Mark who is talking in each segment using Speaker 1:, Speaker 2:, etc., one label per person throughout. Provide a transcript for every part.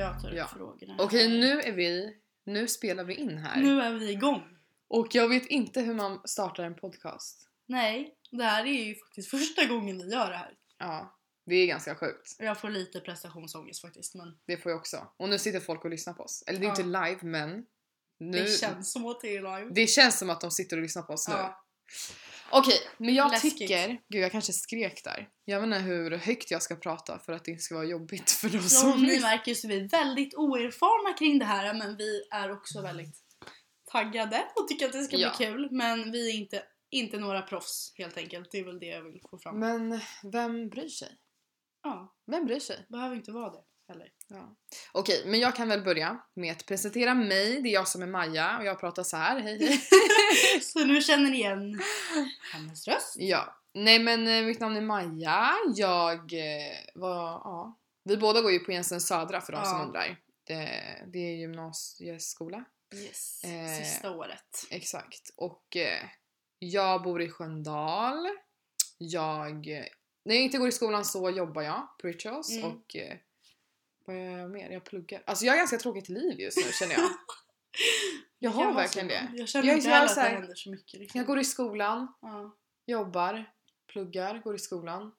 Speaker 1: Jag tar
Speaker 2: Ja.
Speaker 1: upp frågorna.
Speaker 2: Okej, nu är vi... Nu spelar vi in här.
Speaker 1: Nu är vi igång.
Speaker 2: Och jag vet inte hur man startar en podcast.
Speaker 1: Nej, det här är ju faktiskt första gången vi gör det här.
Speaker 2: Ja, det är ganska sjukt.
Speaker 1: Jag får lite prestationsångest faktiskt men
Speaker 2: Det får jag också. Och nu sitter folk och lyssnar på oss. Eller det är
Speaker 1: Ja.
Speaker 2: inte live, men... Nu...
Speaker 1: det känns som att det är live.
Speaker 2: det känns som att de sitter och lyssnar på oss nu. Okej, men jag
Speaker 1: Läskigt.
Speaker 2: tycker... Gud, jag kanske skrek där. Jag vet inte hur högt jag ska prata för att det inte ska vara jobbigt för de
Speaker 1: Som
Speaker 2: som
Speaker 1: ni märker så är vi väldigt oerfarna kring det här men vi är också väldigt taggade och tycker att det ska
Speaker 2: Ja.
Speaker 1: bli kul. Men vi är inte, inte några proffs helt enkelt. Det är väl det jag vill få fram.
Speaker 2: Men vem bryr sig?
Speaker 1: Ja,
Speaker 2: Vem bryr sig?
Speaker 1: behöver inte vara det heller.
Speaker 2: Ja. Okej, men jag kan väl börja med att presentera mig. Det är jag som är Maja och jag pratar så här. Hej hej.
Speaker 1: Så nu känner ni igen hennes röst.
Speaker 2: Ja. Nej men eh, mitt namn är Maja. Jag eh, var, ja. Vi båda går ju på Jensen Södra för de som
Speaker 1: Ja.
Speaker 2: undrar. Det, det är gymnasieskola.
Speaker 1: Yes.
Speaker 2: Eh,
Speaker 1: Sista året.
Speaker 2: Exakt. Och eh, jag bor i Sköndal. Jag, när jag inte går i skolan så jobbar jag på Rituals
Speaker 1: Mm.
Speaker 2: och eh, vad gör jag mer? Jag pluggar. Alltså jag har ganska tråkigt liv just nu känner jag. Jag har
Speaker 1: Jag
Speaker 2: verkligen
Speaker 1: så-
Speaker 2: det.
Speaker 1: Jag känner
Speaker 2: Jag
Speaker 1: inte heller att det händer så mycket. Liksom.
Speaker 2: Jag går i skolan,
Speaker 1: ja.
Speaker 2: jobbar, pluggar, går i skolan.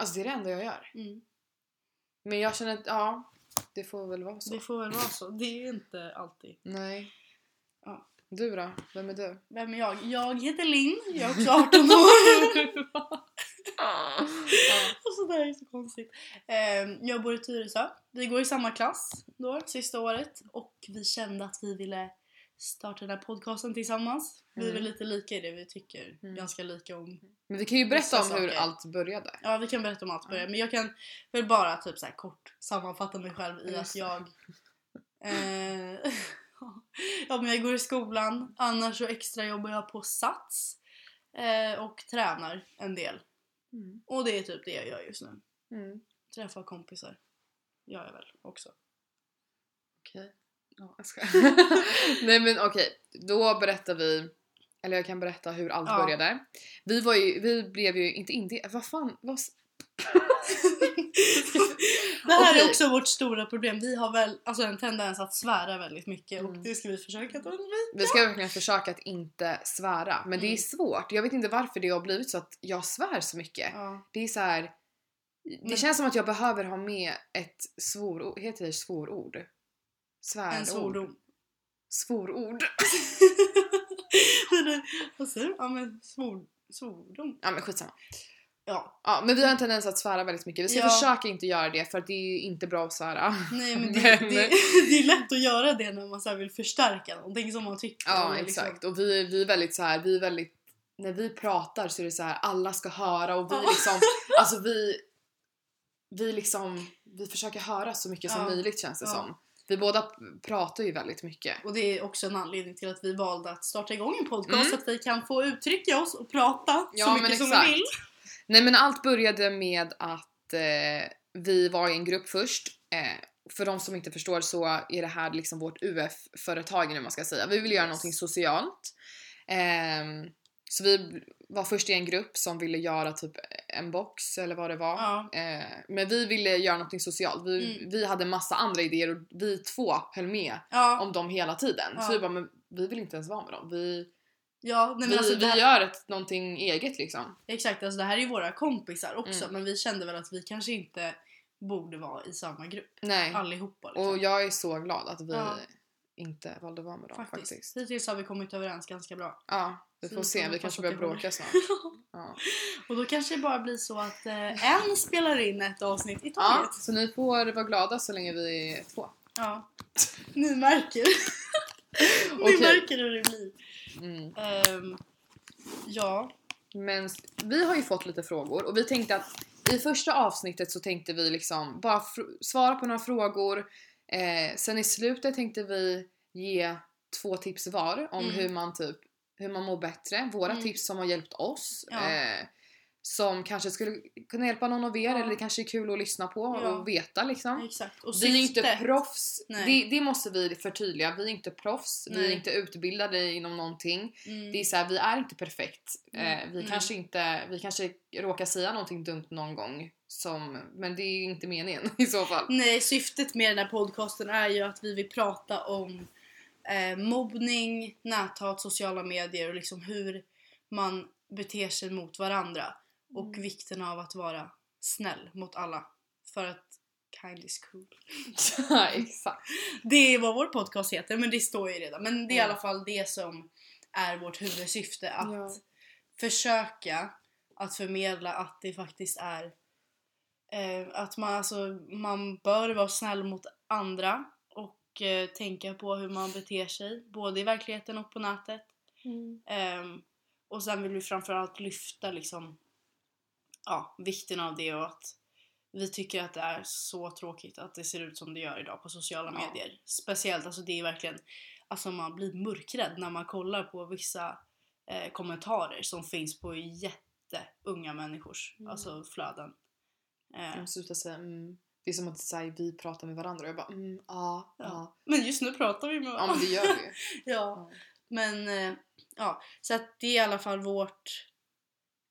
Speaker 2: Alltså det är det enda jag gör.
Speaker 1: mm.
Speaker 2: Men jag känner att ja, det får väl vara så.
Speaker 1: Det får väl vara så. Det är inte alltid.
Speaker 2: Nej.
Speaker 1: Ja.
Speaker 2: Du då? Vem är du?
Speaker 1: Vem är jag? Jag heter Linn. Jag är också 18 år. Alltså det här är så konstigt. Ehm, jag bor i Tyresö. Vi går i samma klass då, sista året. Och vi kände att vi ville starta den här podcasten tillsammans. Vi är
Speaker 2: Mm.
Speaker 1: väl lite lika i det vi tycker.
Speaker 2: Mm.
Speaker 1: Ganska lika om...
Speaker 2: Men vi kan ju berätta om hur
Speaker 1: saker.
Speaker 2: allt började.
Speaker 1: Ja, vi kan berätta om allt börjar. Men jag kan väl bara typ så kort sammanfatta mig själv i att jag... Eh, ja, men jag går i skolan. Annars så extra jobbar jag på Sats. Eh, och tränar en del.
Speaker 2: Mm.
Speaker 1: Och det är typ det jag gör just nu.
Speaker 2: Mm.
Speaker 1: Träffa kompisar. Gör jag väl också.
Speaker 2: Okej. Ja, jag skojar. Nej men okej, då berättar vi eller jag kan berätta hur allt
Speaker 1: Ja.
Speaker 2: började. Vi var ju, vi blev ju inte inte vad fan, vad,
Speaker 1: Det här
Speaker 2: Okej.
Speaker 1: är också vårt stora problem. Vi har väl alltså en tendens att svära väldigt mycket och
Speaker 2: Mm.
Speaker 1: det ska vi försöka att undvika.
Speaker 2: vi ska verkligen försöka att inte svära men det är
Speaker 1: Mm.
Speaker 2: svårt. Jag vet inte varför det har blivit så att jag svär så mycket.
Speaker 1: Ja.
Speaker 2: Det är så här. Det känns som att jag behöver ha med ett svorord, heter det svorord? Svärord?
Speaker 1: En svordom.
Speaker 2: Svorord.
Speaker 1: Vad säger du? Ja men svor, svordom.
Speaker 2: Ja men skitsamma.
Speaker 1: Ja.
Speaker 2: Ja men vi har en tendens att svära väldigt mycket. Vi ska
Speaker 1: Ja.
Speaker 2: försöka inte göra det för det är inte bra att svära.
Speaker 1: Nej men det,
Speaker 2: Men-
Speaker 1: det, det är lätt att göra det när man så vill förstärka någonting som man tycker.
Speaker 2: Ja
Speaker 1: liksom-
Speaker 2: exakt och vi, vi är väldigt så här, vi är väldigt när vi pratar så är det så här alla ska höra och vi liksom alltså vi vi liksom vi försöker höra så mycket som
Speaker 1: Ja.
Speaker 2: möjligt känns det
Speaker 1: Ja.
Speaker 2: som. Vi båda pratar ju väldigt mycket.
Speaker 1: Och det är också en anledning till att vi valde att starta igång en podcast
Speaker 2: Mm.
Speaker 1: så att vi kan få uttrycka oss och prata
Speaker 2: Ja,
Speaker 1: så mycket som vi vill.
Speaker 2: Nej men allt började med att eh, vi var i en grupp först. Eh, för de som inte förstår så är det här liksom vårt UF-företag nu man ska säga. Vi vill göra
Speaker 1: Yes.
Speaker 2: någonting socialt. Ehm, så vi var först i en grupp som ville göra typ en box eller vad det var.
Speaker 1: Ja.
Speaker 2: Eh, men vi ville göra någonting socialt. Vi,
Speaker 1: Mm.
Speaker 2: vi hade massa andra idéer och vi två höll med
Speaker 1: Ja,
Speaker 2: om dem hela tiden.
Speaker 1: Ja.
Speaker 2: Så vi bara, men vi vill inte ens vara med dem. Vi,
Speaker 1: ja nej,
Speaker 2: vi,
Speaker 1: alltså
Speaker 2: vi
Speaker 1: här,
Speaker 2: gör ett, någonting eget liksom.
Speaker 1: exakt, alltså det här är ju våra kompisar också
Speaker 2: Mm.
Speaker 1: men vi kände väl att vi kanske inte borde vara i samma grupp
Speaker 2: Nej.
Speaker 1: allihopa. Liksom.
Speaker 2: Och jag är så glad att vi
Speaker 1: Ja.
Speaker 2: Inte valde att vara med dem faktiskt.
Speaker 1: faktiskt. Hittills har vi kommit överens ganska bra.
Speaker 2: Ja, vi
Speaker 1: Så
Speaker 2: får se. Vi kanske börjar bråka snart. Ja.
Speaker 1: Och då kanske det bara blir så att eh, en spelar in ett avsnitt i
Speaker 2: ja,
Speaker 1: taget.
Speaker 2: så ni får vara glada så länge vi är två.
Speaker 1: Ja. Ni märker. Ni
Speaker 2: Okej.
Speaker 1: märker hur det blir.
Speaker 2: Mm.
Speaker 1: Ehm, ja.
Speaker 2: Men vi har ju fått lite frågor och vi tänkte att i första avsnittet så tänkte vi liksom bara svara på några frågor. Eh, sen i slutet tänkte vi ge två tips var om
Speaker 1: Mm.
Speaker 2: hur man typ hur man mår bättre. Våra
Speaker 1: Mm.
Speaker 2: tips som har hjälpt oss.
Speaker 1: Ja.
Speaker 2: Eh, som kanske skulle kunna hjälpa någon av er
Speaker 1: Ja.
Speaker 2: eller det kanske är kul att lyssna på
Speaker 1: Ja.
Speaker 2: och veta liksom.
Speaker 1: Exakt. Och
Speaker 2: Vi är inte proffs,
Speaker 1: Nej.
Speaker 2: det, det måste vi förtydliga. Vi är inte proffs, vi är
Speaker 1: Nej.
Speaker 2: inte utbildade inom någonting.
Speaker 1: Mm.
Speaker 2: Det är så här, vi är inte perfekt.
Speaker 1: Mm.
Speaker 2: Eh, vi,
Speaker 1: Mm.
Speaker 2: kanske inte, vi kanske råkar säga någonting dumt någon gång. som, men det är ju inte meningen i så fall.
Speaker 1: Nej, syftet med den här podcasten är ju att vi vill prata om eh, mobbning, näthat, sociala medier och liksom hur man beter sig mot varandra. Och
Speaker 2: Mm.
Speaker 1: vikten av att vara snäll mot alla. För att kind is cool.
Speaker 2: ja, exakt.
Speaker 1: Det är vad vår podcast heter, men det står ju redan. Men det är i
Speaker 2: Mm.
Speaker 1: alla fall det som är vårt huvudsyfte. Att
Speaker 2: Ja.
Speaker 1: försöka att förmedla att det faktiskt är eh, att man, alltså, man bör vara snäll mot andra och eh, tänka på hur man beter sig, både i verkligheten och på nätet. Ehm, och sen vill vi framförallt lyfta liksom, ja, vikten av det och att vi tycker att det är så tråkigt att det ser ut som det gör idag på sociala
Speaker 2: Ja.
Speaker 1: medier. Speciellt, alltså det är verkligen, alltså man blir mörkrädd när man kollar på vissa eh, kommentarer som finns på jätteunga människors
Speaker 2: Mm.
Speaker 1: alltså flöden. Eh,
Speaker 2: De slutar säga mm. Det är som att här, vi pratar med varandra och jag bara mm, ja, ja.
Speaker 1: Ja. men just nu pratar vi med
Speaker 2: Ja
Speaker 1: varandra.
Speaker 2: men det gör vi
Speaker 1: ja.
Speaker 2: Ja.
Speaker 1: Men eh, ja, så att det är i alla fall vårt...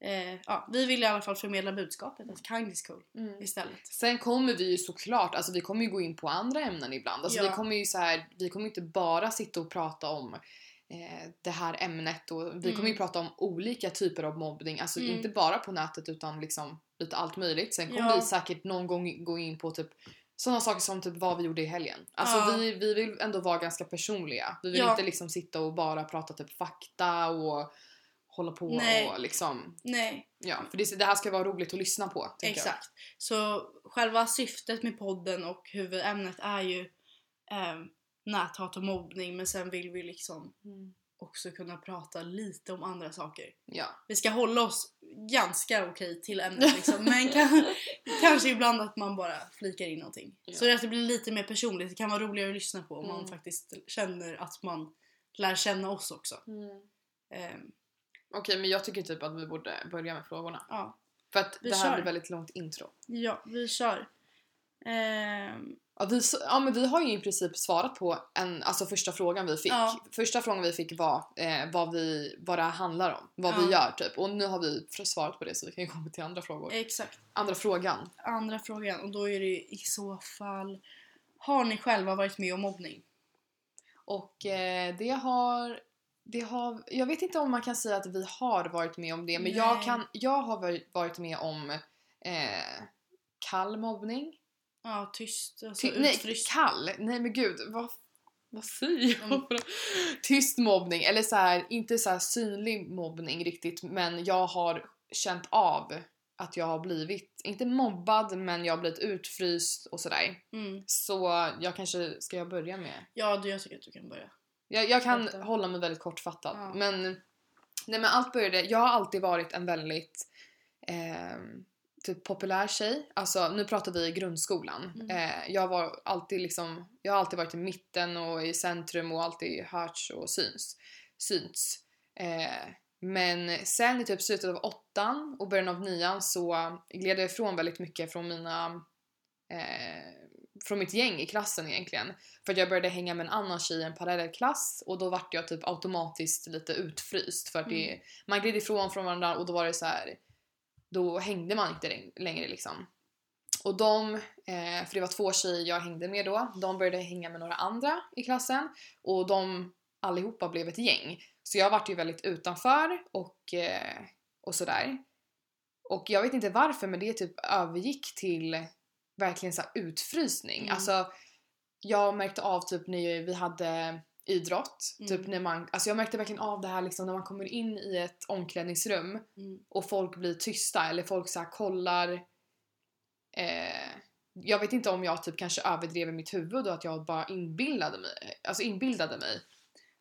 Speaker 1: Eh, ja, vi vill i alla fall förmedla budskapet att kind is cool
Speaker 2: Mm.
Speaker 1: istället.
Speaker 2: Sen kommer vi ju såklart, alltså vi kommer ju gå in på andra ämnen ibland. Alltså
Speaker 1: Ja.
Speaker 2: vi kommer ju så här, vi kommer inte bara sitta och prata om eh, det här ämnet och vi kommer ju
Speaker 1: Mm.
Speaker 2: prata om olika typer av mobbning. Alltså
Speaker 1: Mm.
Speaker 2: inte bara på nätet utan liksom lite allt möjligt. Sen kommer
Speaker 1: Ja.
Speaker 2: vi säkert någon gång gå in på typ sådana saker som typ vad vi gjorde i helgen. Alltså
Speaker 1: Ja.
Speaker 2: vi, vi vill ändå vara ganska personliga. Vi vill inte liksom sitta och bara prata typ fakta och hålla på
Speaker 1: Nej.
Speaker 2: och liksom
Speaker 1: Nej,
Speaker 2: ja, för det, det här ska vara roligt att lyssna på. tänker jag.
Speaker 1: exakt. Så själva syftet med podden och huvudämnet är ju eh, näthat och mobbning men sen vill vi liksom
Speaker 2: Mm.
Speaker 1: också kunna prata lite om andra saker.
Speaker 2: Ja.
Speaker 1: Vi ska hålla oss ganska okej till ämnet liksom men kan, kanske ibland att man bara flikar in någonting.
Speaker 2: Ja.
Speaker 1: Så att det blir lite mer personligt, det kan vara roligare att lyssna på om man
Speaker 2: Mm.
Speaker 1: faktiskt känner att man lär känna oss också. Ehm,
Speaker 2: Okej, men jag tycker typ att vi borde börja med frågorna.
Speaker 1: ja.
Speaker 2: För att
Speaker 1: Vi
Speaker 2: det här
Speaker 1: kör.
Speaker 2: blir väldigt långt intro.
Speaker 1: ja, vi kör. Ehm,
Speaker 2: Ja vi, s- ja, men vi har ju i princip svarat på en, alltså första frågan vi fick.
Speaker 1: Ja.
Speaker 2: Första frågan vi fick var eh, vad, vi, vad det här handlar om. Vad vi
Speaker 1: Ja.
Speaker 2: gör typ. Och nu har vi f- svarat på det så vi kan ju komma till andra frågor.
Speaker 1: exakt.
Speaker 2: Andra frågan.
Speaker 1: Andra frågan och då är det i så fall Har ni själva varit med om mobbning?
Speaker 2: Och eh, det har... Det har, jag vet inte om man kan säga att vi har varit med om det men jag, kan, jag har varit- med om eh, kall mobbning.
Speaker 1: Ja, tyst. Alltså,
Speaker 2: Ty, nej, kall. Nej men gud, vad, vad säger jag?
Speaker 1: Mm.
Speaker 2: för- Tyst mobbning, eller så här, inte så här synlig mobbning riktigt men jag har känt av att jag har blivit, inte mobbad men jag har blivit utfryst och sådär.
Speaker 1: Mm.
Speaker 2: Så jag kanske, ska jag börja med?
Speaker 1: Ja, du, jag tycker att du kan börja.
Speaker 2: Jag, jag kan
Speaker 1: Berätta.
Speaker 2: hålla mig väldigt kortfattad.
Speaker 1: Ja.
Speaker 2: Men, nej men allt började, jag har alltid varit en väldigt ehm, typ populär tjej. Alltså nu pratar vi grundskolan.
Speaker 1: Mm.
Speaker 2: Eh, jag var alltid liksom, jag har alltid varit i mitten och i centrum och alltid hörts och syns. Synts. Eh, men sen i typ slutet av åttan och början av nian så gled jag ifrån väldigt mycket från mina eh, från mitt gäng i klassen egentligen. För att jag började hänga med en annan tjej i en parallellklass och då vart jag typ automatiskt lite utfryst för att det,
Speaker 1: Mm.
Speaker 2: man gled ifrån från varandra och då var det så här. då hängde man inte läng- längre liksom. Och de, eh, för det var två tjejer jag hängde med då, de började hänga med några andra i klassen och de allihopa blev ett gäng. Så jag vart ju väldigt utanför och, eh, och sådär. Och jag vet inte varför men det typ övergick till verkligen så utfrysning.
Speaker 1: Mm.
Speaker 2: Alltså jag märkte av typ när vi hade idrott,
Speaker 1: Mm.
Speaker 2: typ när man, alltså jag märkte verkligen av det här liksom när man kommer in i ett omklädningsrum
Speaker 1: Mm.
Speaker 2: och folk blir tysta eller folk så här kollar eh, jag vet inte om jag typ kanske överdrev i mitt huvud och att jag bara inbillade mig, alltså inbildade mig.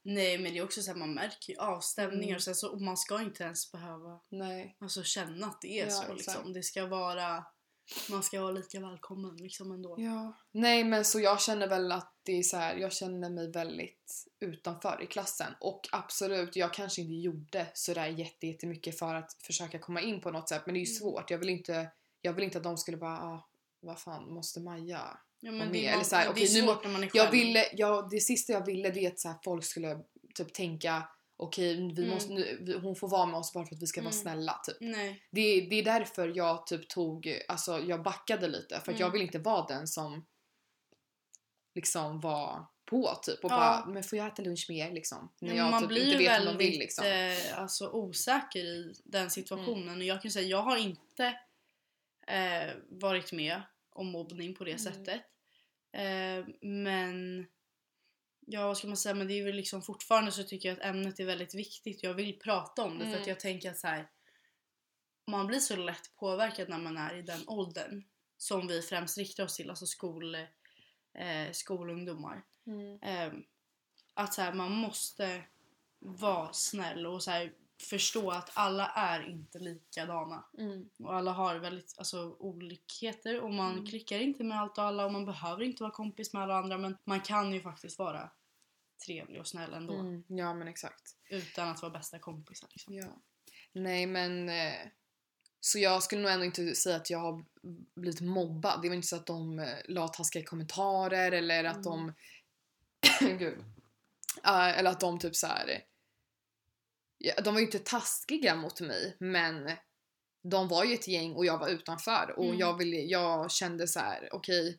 Speaker 1: Nej, men det är också så här, man märker ju avstämningar
Speaker 2: Mm.
Speaker 1: och så och man ska inte ens behöva
Speaker 2: Nej.
Speaker 1: alltså, känna att det är
Speaker 2: Ja,
Speaker 1: så liksom. Det ska vara man ska vara lika välkommen liksom ändå.
Speaker 2: Ja. Nej men så jag känner väl att det är så här, jag känner mig väldigt utanför i klassen och absolut, jag kanske inte gjorde sådär jätte- jättemycket för att försöka komma in på något sätt men det är ju
Speaker 1: Mm.
Speaker 2: svårt. Jag vill inte, jag vill inte att de skulle bara, ah, vad fan, måste Maja?
Speaker 1: Ja, men det är,
Speaker 2: eller så här,
Speaker 1: det är
Speaker 2: nu
Speaker 1: svårt när man är själv.
Speaker 2: Jag ville, jag, det sista jag ville det är att så här, folk skulle typ tänka okej vi
Speaker 1: Mm.
Speaker 2: måste, nu, hon får vara med oss bara för att vi ska vara
Speaker 1: Mm.
Speaker 2: snälla typ.
Speaker 1: Nej.
Speaker 2: Det, det är därför jag typ tog, alltså jag backade lite för att
Speaker 1: Mm.
Speaker 2: jag vill inte vara den som liksom var på typ och
Speaker 1: Ja.
Speaker 2: bara men får jag äta lunch med er liksom? När jag
Speaker 1: man
Speaker 2: typ
Speaker 1: blir
Speaker 2: inte vet om de vill liksom.
Speaker 1: eh, alltså, osäker i den situationen.
Speaker 2: Mm.
Speaker 1: Och jag kan säga jag har inte eh, varit med om mobbning på det
Speaker 2: Mm.
Speaker 1: sättet. Eh, men ja, vad ska man säga? Men det är väl liksom fortfarande så tycker jag att ämnet är väldigt viktigt. Jag vill prata om det för att
Speaker 2: Mm.
Speaker 1: jag tänker att så här, man blir så lätt påverkad när man är i den åldern som vi främst riktar oss till, alltså skol, eh, skolungdomar.
Speaker 2: Mm.
Speaker 1: Ehm, att så här, man måste vara snäll och så här, förstå att alla är inte likadana.
Speaker 2: Mm.
Speaker 1: Och alla har väldigt alltså, olikheter och man
Speaker 2: Mm.
Speaker 1: klickar inte med allt och alla och man behöver inte vara kompis med alla andra men man kan ju faktiskt vara trevlig och snäll ändå
Speaker 2: Mm. Ja men exakt.
Speaker 1: utan att vara bästa kompisar. Liksom.
Speaker 2: Ja. Nej men eh, så jag skulle nog ändå inte säga att jag har blivit mobbad. Det var inte så att de eh, la taskiga kommentarer eller att de Gud. Eh, eller att de typ så här. Ja, de var ju inte taskiga mot mig men de var ju ett gäng och jag var utanför och
Speaker 1: Mm.
Speaker 2: jag, ville, jag kände så här: okej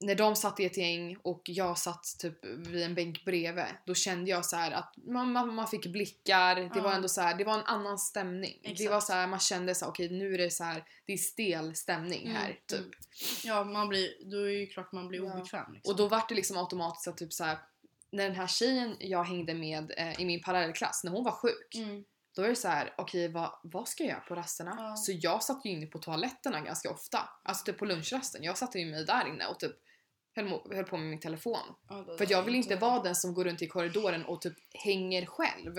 Speaker 2: när de satt i ett gäng och jag satt typ vid en bänk bredvid då kände jag så här att man, man, man fick blickar, det
Speaker 1: Ja.
Speaker 2: var ändå så här, det var en annan stämning. Det
Speaker 1: Exakt.
Speaker 2: var så här, man kände så här, okej nu är det så här, det är stel stämning här
Speaker 1: Mm,
Speaker 2: typ.
Speaker 1: mm. Ja, man blir, då är det ju klart man blir
Speaker 2: Ja.
Speaker 1: obekväm. Liksom.
Speaker 2: Och då var det liksom automatiskt att typ så här, när den här tjejen jag hängde med eh, i min parallellklass, när hon var sjuk,
Speaker 1: mm.
Speaker 2: då är det så här, okej vad, vad ska jag göra på rasterna?
Speaker 1: Ja.
Speaker 2: Så jag satt ju inne på toaletterna ganska ofta. Alltså typ på lunchrasten. Jag satte ju mig där inne och typ höll, höll på med min telefon.
Speaker 1: ja,
Speaker 2: För jag vill inte vara den som går runt i korridoren och typ hänger själv.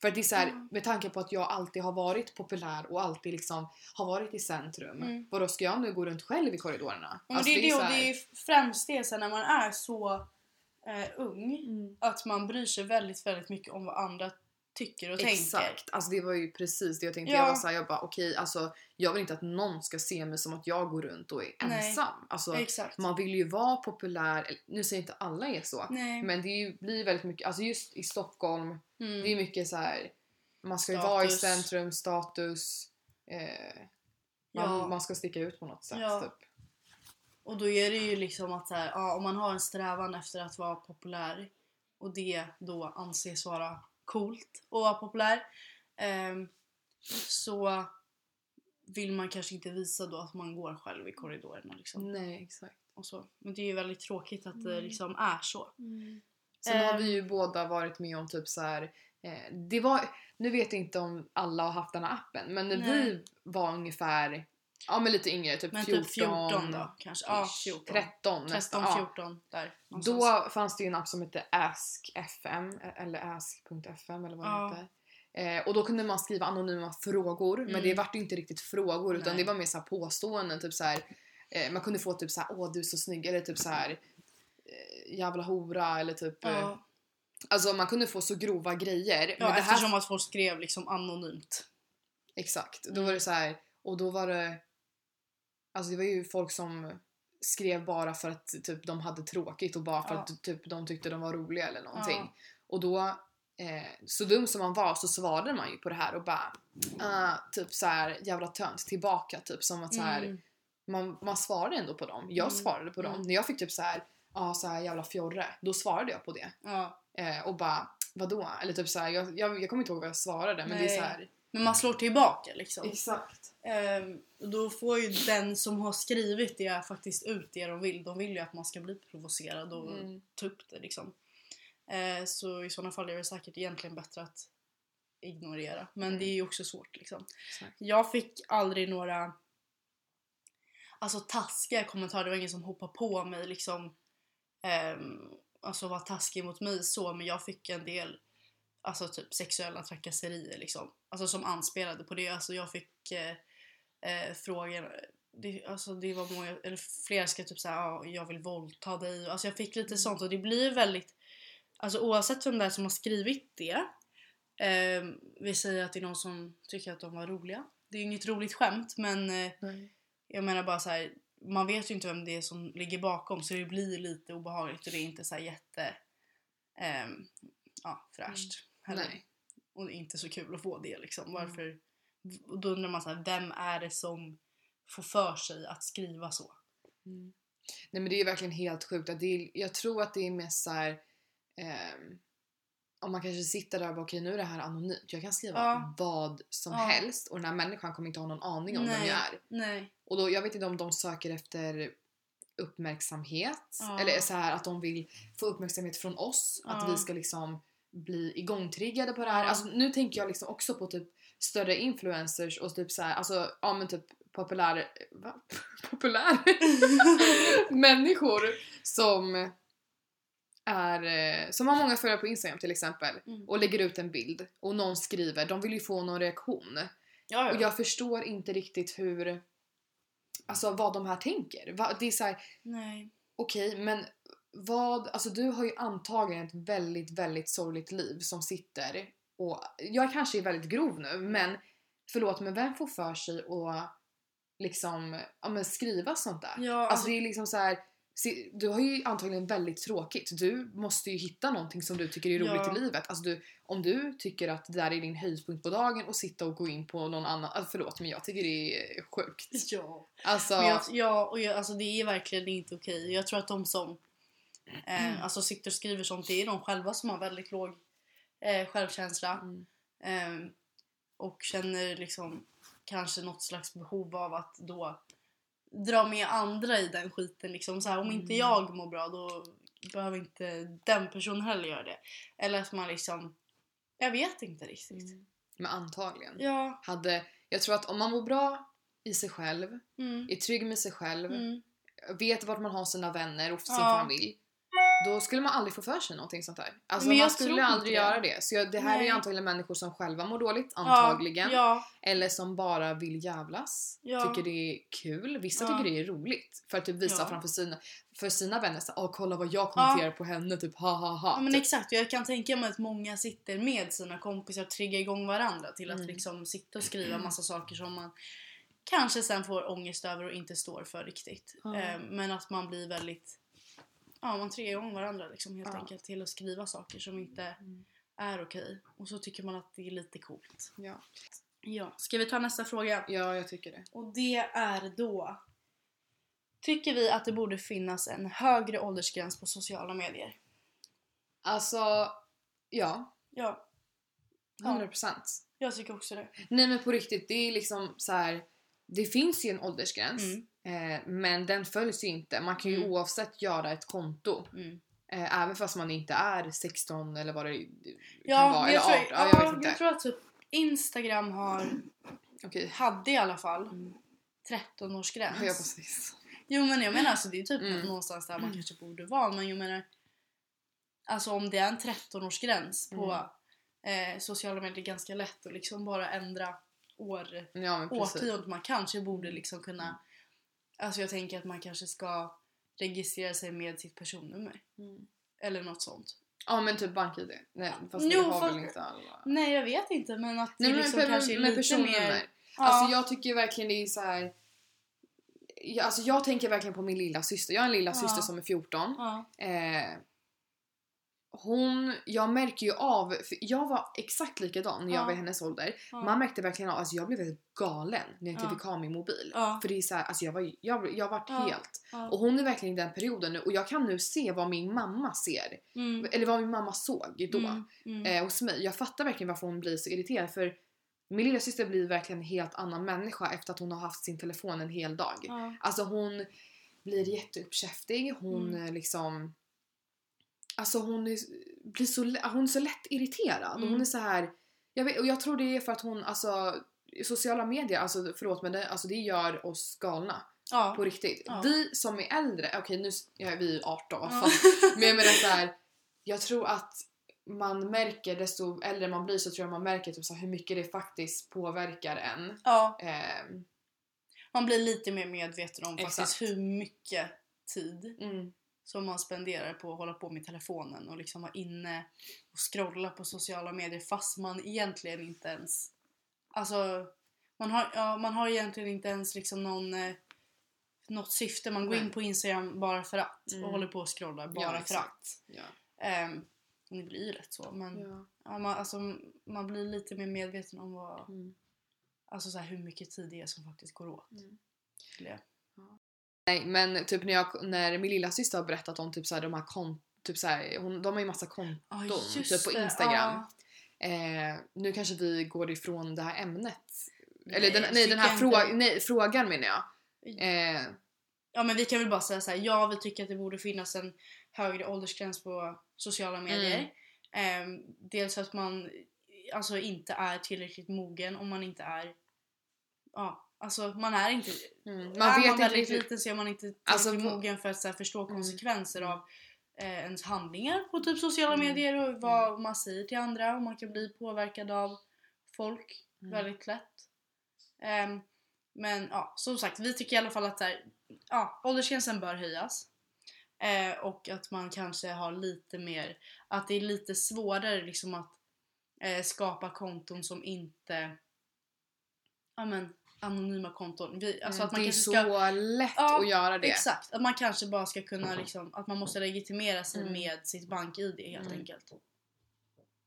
Speaker 2: För att det är så här,
Speaker 1: Mm.
Speaker 2: med tanke på att jag alltid har varit populär och alltid liksom har varit i centrum.
Speaker 1: Mm.
Speaker 2: Vadå ska jag nu gå runt själv i korridorerna?
Speaker 1: Men
Speaker 2: Alltså,
Speaker 1: det, är det,
Speaker 2: här-
Speaker 1: det är främst det sen när man är så eh, ung
Speaker 2: Mm.
Speaker 1: att man bryr sig väldigt, väldigt mycket om vad andra tycker och tänker.
Speaker 2: Exakt, alltså det var ju precis det jag tänkte.
Speaker 1: Ja.
Speaker 2: Jag var såhär, jag bara okej alltså jag vill inte att någon ska se mig som att jag går runt och är
Speaker 1: Nej.
Speaker 2: ensam. Alltså
Speaker 1: Exakt.
Speaker 2: man vill ju vara populär, nu säger inte alla är så.
Speaker 1: Nej.
Speaker 2: Men det ju, blir väldigt mycket, alltså just i Stockholm,
Speaker 1: mm.
Speaker 2: det är mycket så här. man ska ju vara i centrum, status, eh, man,
Speaker 1: ja.
Speaker 2: man ska sticka ut på något sätt
Speaker 1: Ja.
Speaker 2: typ.
Speaker 1: Och då är det ju liksom att så här, ja, om man har en strävan efter att vara populär och det då anses vara coolt att vara populär ehm, så vill man kanske inte visa då att man går själv i korridorerna liksom.
Speaker 2: Nej exakt.
Speaker 1: Och så. Men det är ju väldigt tråkigt att det
Speaker 2: Mm.
Speaker 1: liksom är så.
Speaker 2: Sen har vi ju båda varit med om typ så här. Eh, det var, nu vet jag inte om alla har haft den här appen men när
Speaker 1: Nej.
Speaker 2: vi var ungefär, ja men lite yngre, typ
Speaker 1: Men
Speaker 2: 14,
Speaker 1: typ 14 då kanske. Ja, 14.
Speaker 2: 13 nästan.
Speaker 1: 13,
Speaker 2: Ja.
Speaker 1: 14 där. någonstans.
Speaker 2: Då fanns det ju en app som hette ask.fm eller ask.fm eller vad det
Speaker 1: Ja.
Speaker 2: heter. Eh, och då kunde man skriva anonyma frågor men
Speaker 1: Mm.
Speaker 2: det vart ju inte riktigt frågor utan
Speaker 1: Nej.
Speaker 2: det var mer så här påståenden. Typ så här, eh, man kunde få typ så här, åh du är så snygg eller typ så här eh, jävla hora eller typ eh,
Speaker 1: Ja,
Speaker 2: Alltså man kunde få så grova grejer.
Speaker 1: ja
Speaker 2: men det här,
Speaker 1: eftersom att folk skrev liksom anonymt.
Speaker 2: Exakt. Då
Speaker 1: Mm.
Speaker 2: var det så här och då var det Alltså det var ju folk som skrev bara för att typ de hade tråkigt och bara för
Speaker 1: Ja.
Speaker 2: att typ de tyckte de var roliga eller någonting.
Speaker 1: Ja.
Speaker 2: Och då, eh, så dum som man var så svarade man ju på det här och bara ah, typ så här jävla tönt tillbaka typ som att så här,
Speaker 1: Mm.
Speaker 2: man, man svarade ändå på dem. Jag
Speaker 1: Mm.
Speaker 2: svarade på dem.
Speaker 1: Mm.
Speaker 2: När jag fick typ så här ah, så här jävla fjorre, då svarade jag på det.
Speaker 1: Ja.
Speaker 2: Eh, och bara vadå? Eller typ så här, jag, jag, jag kommer inte ihåg vad jag svarade men det är
Speaker 1: Nej.
Speaker 2: så här.
Speaker 1: Men man slår tillbaka liksom.
Speaker 2: Exakt.
Speaker 1: Och då får ju den som har skrivit det faktiskt ut det de vill. De vill ju att man ska bli provocerad och
Speaker 2: Mm.
Speaker 1: ta upp det liksom. Eh, så i sådana fall är det säkert egentligen bättre att ignorera. Men
Speaker 2: Mm.
Speaker 1: det är ju också svårt liksom.
Speaker 2: Exakt.
Speaker 1: Jag fick aldrig några alltså taskiga kommentarer. Det var ingen som hoppade på mig liksom. Um, alltså var taskig mot mig så. Men jag fick en del alltså typ sexuella trakasserier liksom. Alltså som anspelade på det. Alltså jag fick eh, eh, frågor. Det, alltså det var många, eller flera skrev typ såhär, ja, jag vill våldta dig. Alltså jag fick lite sånt och det blir väldigt, alltså oavsett vem det är som har skrivit det. Eh, vi säger att det är någon som tycker att de var roliga. Det är ju inget roligt skämt men eh, jag menar bara så här, man vet ju inte vem det är som ligger bakom så det blir lite obehagligt och det är inte så jätte... ehm, ja, fräscht. heller.
Speaker 2: Nej.
Speaker 1: Och det är inte så kul att få det liksom. Varför? Och då undrar man så här, vem är det som får för sig att skriva så?
Speaker 2: Mm. Nej men det är ju verkligen helt sjukt. Att det är, jag tror att det är mest såhär... ehm, om man kanske sitter där och bara okej nu är det här anonymt. Jag kan skriva
Speaker 1: Ja.
Speaker 2: vad som
Speaker 1: Ja.
Speaker 2: helst och den här människan kommer inte ha någon aning om vem
Speaker 1: Nej.
Speaker 2: jag är.
Speaker 1: Nej.
Speaker 2: Och då, jag vet inte om de söker efter uppmärksamhet
Speaker 1: Ja.
Speaker 2: eller så här att de vill få uppmärksamhet från oss. Att vi ska liksom bli igångtriggade på det här. Alltså, nu tänker jag liksom också på typ större influencers och typ så här, alltså ja men typ populär... Va? Populär? Människor som är, eh, som har många följare på Instagram till exempel
Speaker 1: Mm.
Speaker 2: och lägger ut en bild och någon skriver, de vill ju få någon reaktion.
Speaker 1: Ja,
Speaker 2: Och jag förstår inte riktigt hur, alltså vad de här tänker. Det är så här,
Speaker 1: Nej.
Speaker 2: okej men vad, alltså du har ju antagligen ett väldigt, väldigt sorgligt liv som sitter och jag kanske är väldigt grov nu men förlåt men vem får för sig att liksom, ja men skriva sånt där?
Speaker 1: Ja,
Speaker 2: Alltså
Speaker 1: alltså,
Speaker 2: det är liksom så här. Du har ju antagligen väldigt tråkigt. Du måste ju hitta någonting som du tycker är roligt
Speaker 1: Ja.
Speaker 2: i livet. Alltså du, om du tycker att det där är din höjdpunkt på dagen och sitta och gå in på någon annan. Alltså förlåt men jag tycker det är sjukt.
Speaker 1: ja.
Speaker 2: Alltså,
Speaker 1: jag, ja, och jag, alltså det är verkligen inte okej. Jag tror att de som eh, alltså sitter och skriver sånt, det är de själva som har väldigt låg eh, självkänsla.
Speaker 2: Mm.
Speaker 1: Eh, och känner liksom kanske något slags behov av att då dra med andra i den skiten. Liksom. Så här, om inte
Speaker 2: Mm.
Speaker 1: jag mår bra då behöver inte den personen heller göra det. Eller att man liksom... Jag vet inte riktigt.
Speaker 2: Mm. Men antagligen.
Speaker 1: Ja.
Speaker 2: Hade, jag tror att om man mår bra i sig själv,
Speaker 1: Mm.
Speaker 2: är trygg med sig själv,
Speaker 1: Mm.
Speaker 2: vet vart man har sina vänner och sin
Speaker 1: Ja.
Speaker 2: familj. Då skulle man aldrig få för sig någonting sånt där. Alltså man skulle aldrig
Speaker 1: det.
Speaker 2: göra det. Så jag, det här är
Speaker 1: Nej.
Speaker 2: ju antagligen människor som själva mår dåligt, antagligen.
Speaker 1: Ja.
Speaker 2: Eller som bara vill jävlas.
Speaker 1: Ja.
Speaker 2: Tycker det är kul. Vissa tycker det är roligt. För att typ visa framför sina, för sina vänner så Åh kolla vad jag kommenterar på henne, typ ha ha ha.
Speaker 1: Ja men
Speaker 2: typ.
Speaker 1: exakt, jag kan tänka mig att många sitter med sina kompisar och triggar igång varandra till att
Speaker 2: Mm.
Speaker 1: liksom sitta och skriva massa saker som man kanske sen får ångest över och inte står för riktigt. Eh, men att man blir väldigt, ja man triggar igång varandra liksom helt
Speaker 2: Ja.
Speaker 1: enkelt till att skriva saker som inte
Speaker 2: Mm.
Speaker 1: är okej. Och så tycker man att det är lite coolt.
Speaker 2: Ja.
Speaker 1: Ja, ska vi ta nästa fråga?
Speaker 2: ja, jag tycker det.
Speaker 1: Och det är då Tycker vi att det borde finnas en högre åldersgräns på sociala medier?
Speaker 2: Alltså, ja.
Speaker 1: Ja,
Speaker 2: 100 procent.
Speaker 1: jag tycker också det.
Speaker 2: Nej men på riktigt, det är liksom så här. Det finns ju en åldersgräns.
Speaker 1: Mm.
Speaker 2: Eh, men den följs ju inte. Man kan ju
Speaker 1: Mm.
Speaker 2: oavsett göra ett konto.
Speaker 1: Mm.
Speaker 2: Eh, även fast man inte är 16 eller vad det kan
Speaker 1: Ja,
Speaker 2: vara. Eller
Speaker 1: tror,
Speaker 2: 18. Ja,
Speaker 1: ja,
Speaker 2: jag inte.
Speaker 1: jag tror att typ Instagram har,
Speaker 2: Okej.
Speaker 1: hade i alla fall
Speaker 2: Mm.
Speaker 1: 13-årsgräns.
Speaker 2: Ja, precis.
Speaker 1: Jo men jag menar alltså det är typ
Speaker 2: Mm.
Speaker 1: någonstans där man kanske borde vara men jag menar Alltså om det är en 13-årsgräns på
Speaker 2: Mm.
Speaker 1: eh, sociala medier ganska lätt att liksom bara ändra år,
Speaker 2: Ja
Speaker 1: årtiondet. Man kanske borde liksom kunna Alltså jag tänker att man kanske ska registrera sig med sitt personnummer.
Speaker 2: Mm.
Speaker 1: Eller något sånt.
Speaker 2: Ja men typ BankID. Nej fast
Speaker 1: Jo,
Speaker 2: det har
Speaker 1: fast-
Speaker 2: väl inte alla.
Speaker 1: Nej jag vet inte men att
Speaker 2: Nej
Speaker 1: det
Speaker 2: men
Speaker 1: liksom
Speaker 2: med,
Speaker 1: kanske är
Speaker 2: med
Speaker 1: lite
Speaker 2: personnummer.
Speaker 1: mer...
Speaker 2: Alltså jag tycker verkligen det är så här. Jag, alltså jag tänker verkligen på min lilla syster. Jag har en lilla
Speaker 1: Ja.
Speaker 2: syster som är 14.
Speaker 1: ja.
Speaker 2: Eh, hon, jag märker ju av, för jag var exakt likadan när jag
Speaker 1: Ja.
Speaker 2: var i hennes ålder.
Speaker 1: Ja.
Speaker 2: Man märkte verkligen av, alltså jag blev helt galen när jag inte
Speaker 1: Ja.
Speaker 2: fick ha min mobil.
Speaker 1: Ja.
Speaker 2: För det är så här, alltså jag var, jag, jag vart helt. Och hon är verkligen i den perioden nu och jag kan nu se vad min mamma ser.
Speaker 1: Mm.
Speaker 2: Eller vad min mamma såg då
Speaker 1: Mm. Mm.
Speaker 2: eh, hos mig. Jag fattar verkligen varför hon blir så irriterad för min lilla syster blir verkligen en helt annan människa efter att hon har haft sin telefon en hel dag. Alltså hon blir jätteuppkäftig, hon
Speaker 1: Mm.
Speaker 2: liksom... Alltså hon är, blir så, hon är så lätt irriterad och hon
Speaker 1: Mm.
Speaker 2: är så här. Jag, vet, och jag tror det är för att hon, alltså sociala medier, alltså förlåt men det, alltså, det gör oss galna.
Speaker 1: Ja.
Speaker 2: På riktigt.
Speaker 1: Ja.
Speaker 2: Vi som är äldre, okej nu s- ja, vi är 18 vad
Speaker 1: Ja.
Speaker 2: fan. Men jag menar så här, jag tror att man märker, desto äldre man blir så tror jag man märker typ så hur mycket det faktiskt påverkar en.
Speaker 1: ja.
Speaker 2: Ehm,
Speaker 1: Man blir lite mer medveten om
Speaker 2: Exakt.
Speaker 1: faktiskt hur mycket tid
Speaker 2: mm,
Speaker 1: som man spenderar på att hålla på med telefonen och liksom vara inne och scrolla på sociala medier fast man egentligen inte ens... Alltså, man har, ja, man har egentligen inte ens liksom någon, eh, något syfte. Man går
Speaker 2: Nej.
Speaker 1: in på Instagram bara för att
Speaker 2: Mm.
Speaker 1: och håller på och scrollar bara
Speaker 2: Ja,
Speaker 1: för
Speaker 2: exakt.
Speaker 1: att.
Speaker 2: ja.
Speaker 1: Ehm, det blir ju lätt så men
Speaker 2: Ja.
Speaker 1: ja, man, alltså, man blir lite mer medveten om vad,
Speaker 2: Mm.
Speaker 1: alltså, så här, hur mycket tid det är som faktiskt går åt.
Speaker 2: Mm. Nej men typ när, jag, när min lilla syster har berättat om typ så här, de här kont, typ så här, hon, de har ju massa konton
Speaker 1: Ja,
Speaker 2: typ på. Instagram.
Speaker 1: Ja.
Speaker 2: Eh, nu kanske vi går ifrån det här ämnet. Eller
Speaker 1: Nej,
Speaker 2: den,
Speaker 1: jag
Speaker 2: nej, den här frå, nej, frågan menar jag. Eh,
Speaker 1: Ja men vi kan väl bara säga så här. ja vi tycker att det borde finnas en högre åldersgräns på sociala medier. Ehm, dels för att man alltså inte är tillräckligt mogen om man inte är, ja alltså man är inte,
Speaker 2: mm,
Speaker 1: är
Speaker 2: man vet
Speaker 1: man väldigt liten så är man inte
Speaker 2: Alltså,
Speaker 1: mogen för att här, förstå
Speaker 2: Mm.
Speaker 1: konsekvenser
Speaker 2: Mm.
Speaker 1: av eh, ens handlingar på typ sociala
Speaker 2: Mm.
Speaker 1: medier och vad man säger till andra och man kan bli påverkad av folk
Speaker 2: Mm.
Speaker 1: väldigt lätt. Ehm, men ja, som sagt, vi tycker i alla fall att här, ja, åldersgränsen bör höjas. Eh, och att man kanske har lite mer, att det är lite svårare liksom att eh, skapa konton som inte, ja men anonyma konton. Vi, alltså att man
Speaker 2: Mm, det är så
Speaker 1: ska,
Speaker 2: lätt
Speaker 1: Ja,
Speaker 2: att göra det.
Speaker 1: exakt, att man kanske bara ska kunna liksom, att man måste legitimera sig
Speaker 2: Mm.
Speaker 1: med sitt bank-id helt
Speaker 2: Mm.
Speaker 1: enkelt.